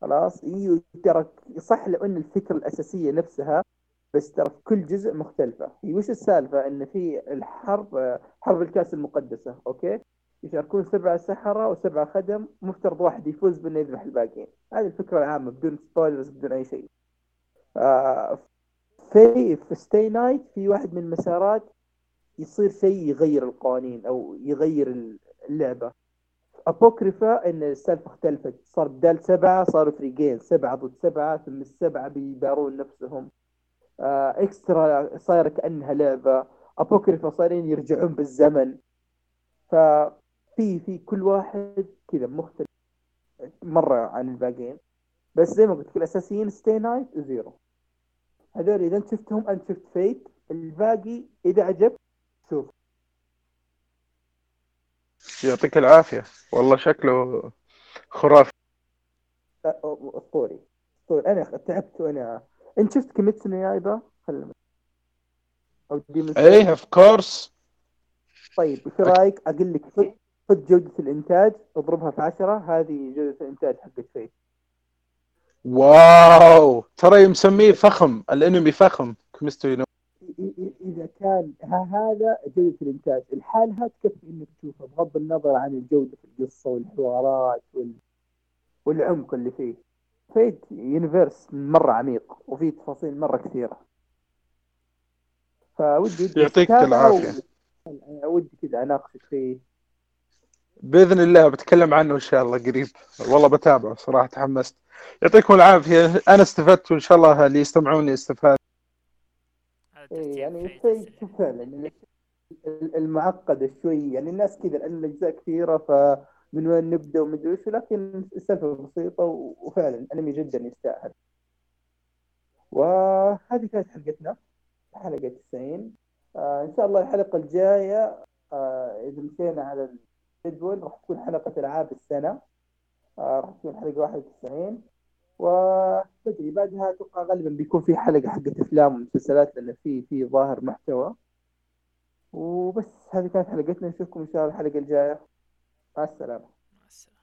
خلاص إيوه ترى صح لو ان الفكرة الأساسية نفسها بس ترى في كل جزء مختلفة. هي وش السالفة؟ إن في الحرب حرب الكأس المقدسة أوكي؟ يشاركون سبعة سحرة وسبعة خدم مفترض واحد يفوز بإنه يذبح الباقيين. هذه الفكرة العامة بدون spoilers بدون أي شيء. آه في في Stay Night في واحد من المسارات يصير شيء يغير القوانين أو يغير اللعبة. Apocrypha إن السالفة اختلفت. صار بدال سبعة صاروا فريقين سبعة ضد سبعة ثم السبعة بيبارون نفسهم. Extra صايره كأنها لعبة. Apocrypha صايرين يرجعون بالزمن. ففي في كل واحد كذا مختلف مرة عن الباقيين. بس زي ما قلت لك الأساسيين Stay Night و Zero هذول إذا أنت شفتهم أنت شفت Fate الباقي إذا عجبك شوف. يعطيك العافية. والله شكله خرافي. أ- أ- أسطوري. أسطوري. أنا تعبت وأنا انت شفت Kimetsu no Yaiba أو Demon إيه of course طيب إيش رأيك؟ أقول لك خذ جودة الإنتاج اضربها في 10 هذه جودة الإنتاج حقت Fate Wow! ترى مسميه فخم الأنمي فخم Kimetsu no إذا كان هذا جودة الإنتاج. الحالها تكفي إنك تشوفها بغض النظر عن الجودة في القصة والحوارات وال... والعمق اللي فيه. Fate universe مرة عميق وفيه تفاصيل مرة كثيرة. فودي ودي يعطيك العافية. ودي كذا أناقشك فيه. بإذن الله بتكلم عنه إن شاء الله قريب. والله بتابعه صراحة تحمست. يعطيكم العافية. أنا استفدت وإن شاء الله اللي يستمعون يستفاد. هذا إيه يعني شيء. فعلا. يعني المعقدة شوي. يعني الناس كذا لأن الأجزاء كثيرة فمن وين نبدأ ومدري وش لكن السالفة بسيطة و- وفعلا الأنمي جدا يستاهل. وهذه كانت حلقتنا حلقة 90 آه إن شاء الله الحلقة الجاية آه إذا مشينا على الجدول راح تكون حلقة ألعاب السنة. آه راح تكون حلقة 91 وبدري بعدها أتوقع غالبا بيكون في حلقة حقت أفلام ومسلسلات لأن في في ظاهر محتوى. وبس هذه كانت حلقتنا. نشوفكم إن شاء الله الحلقة الجاية مع السلامة.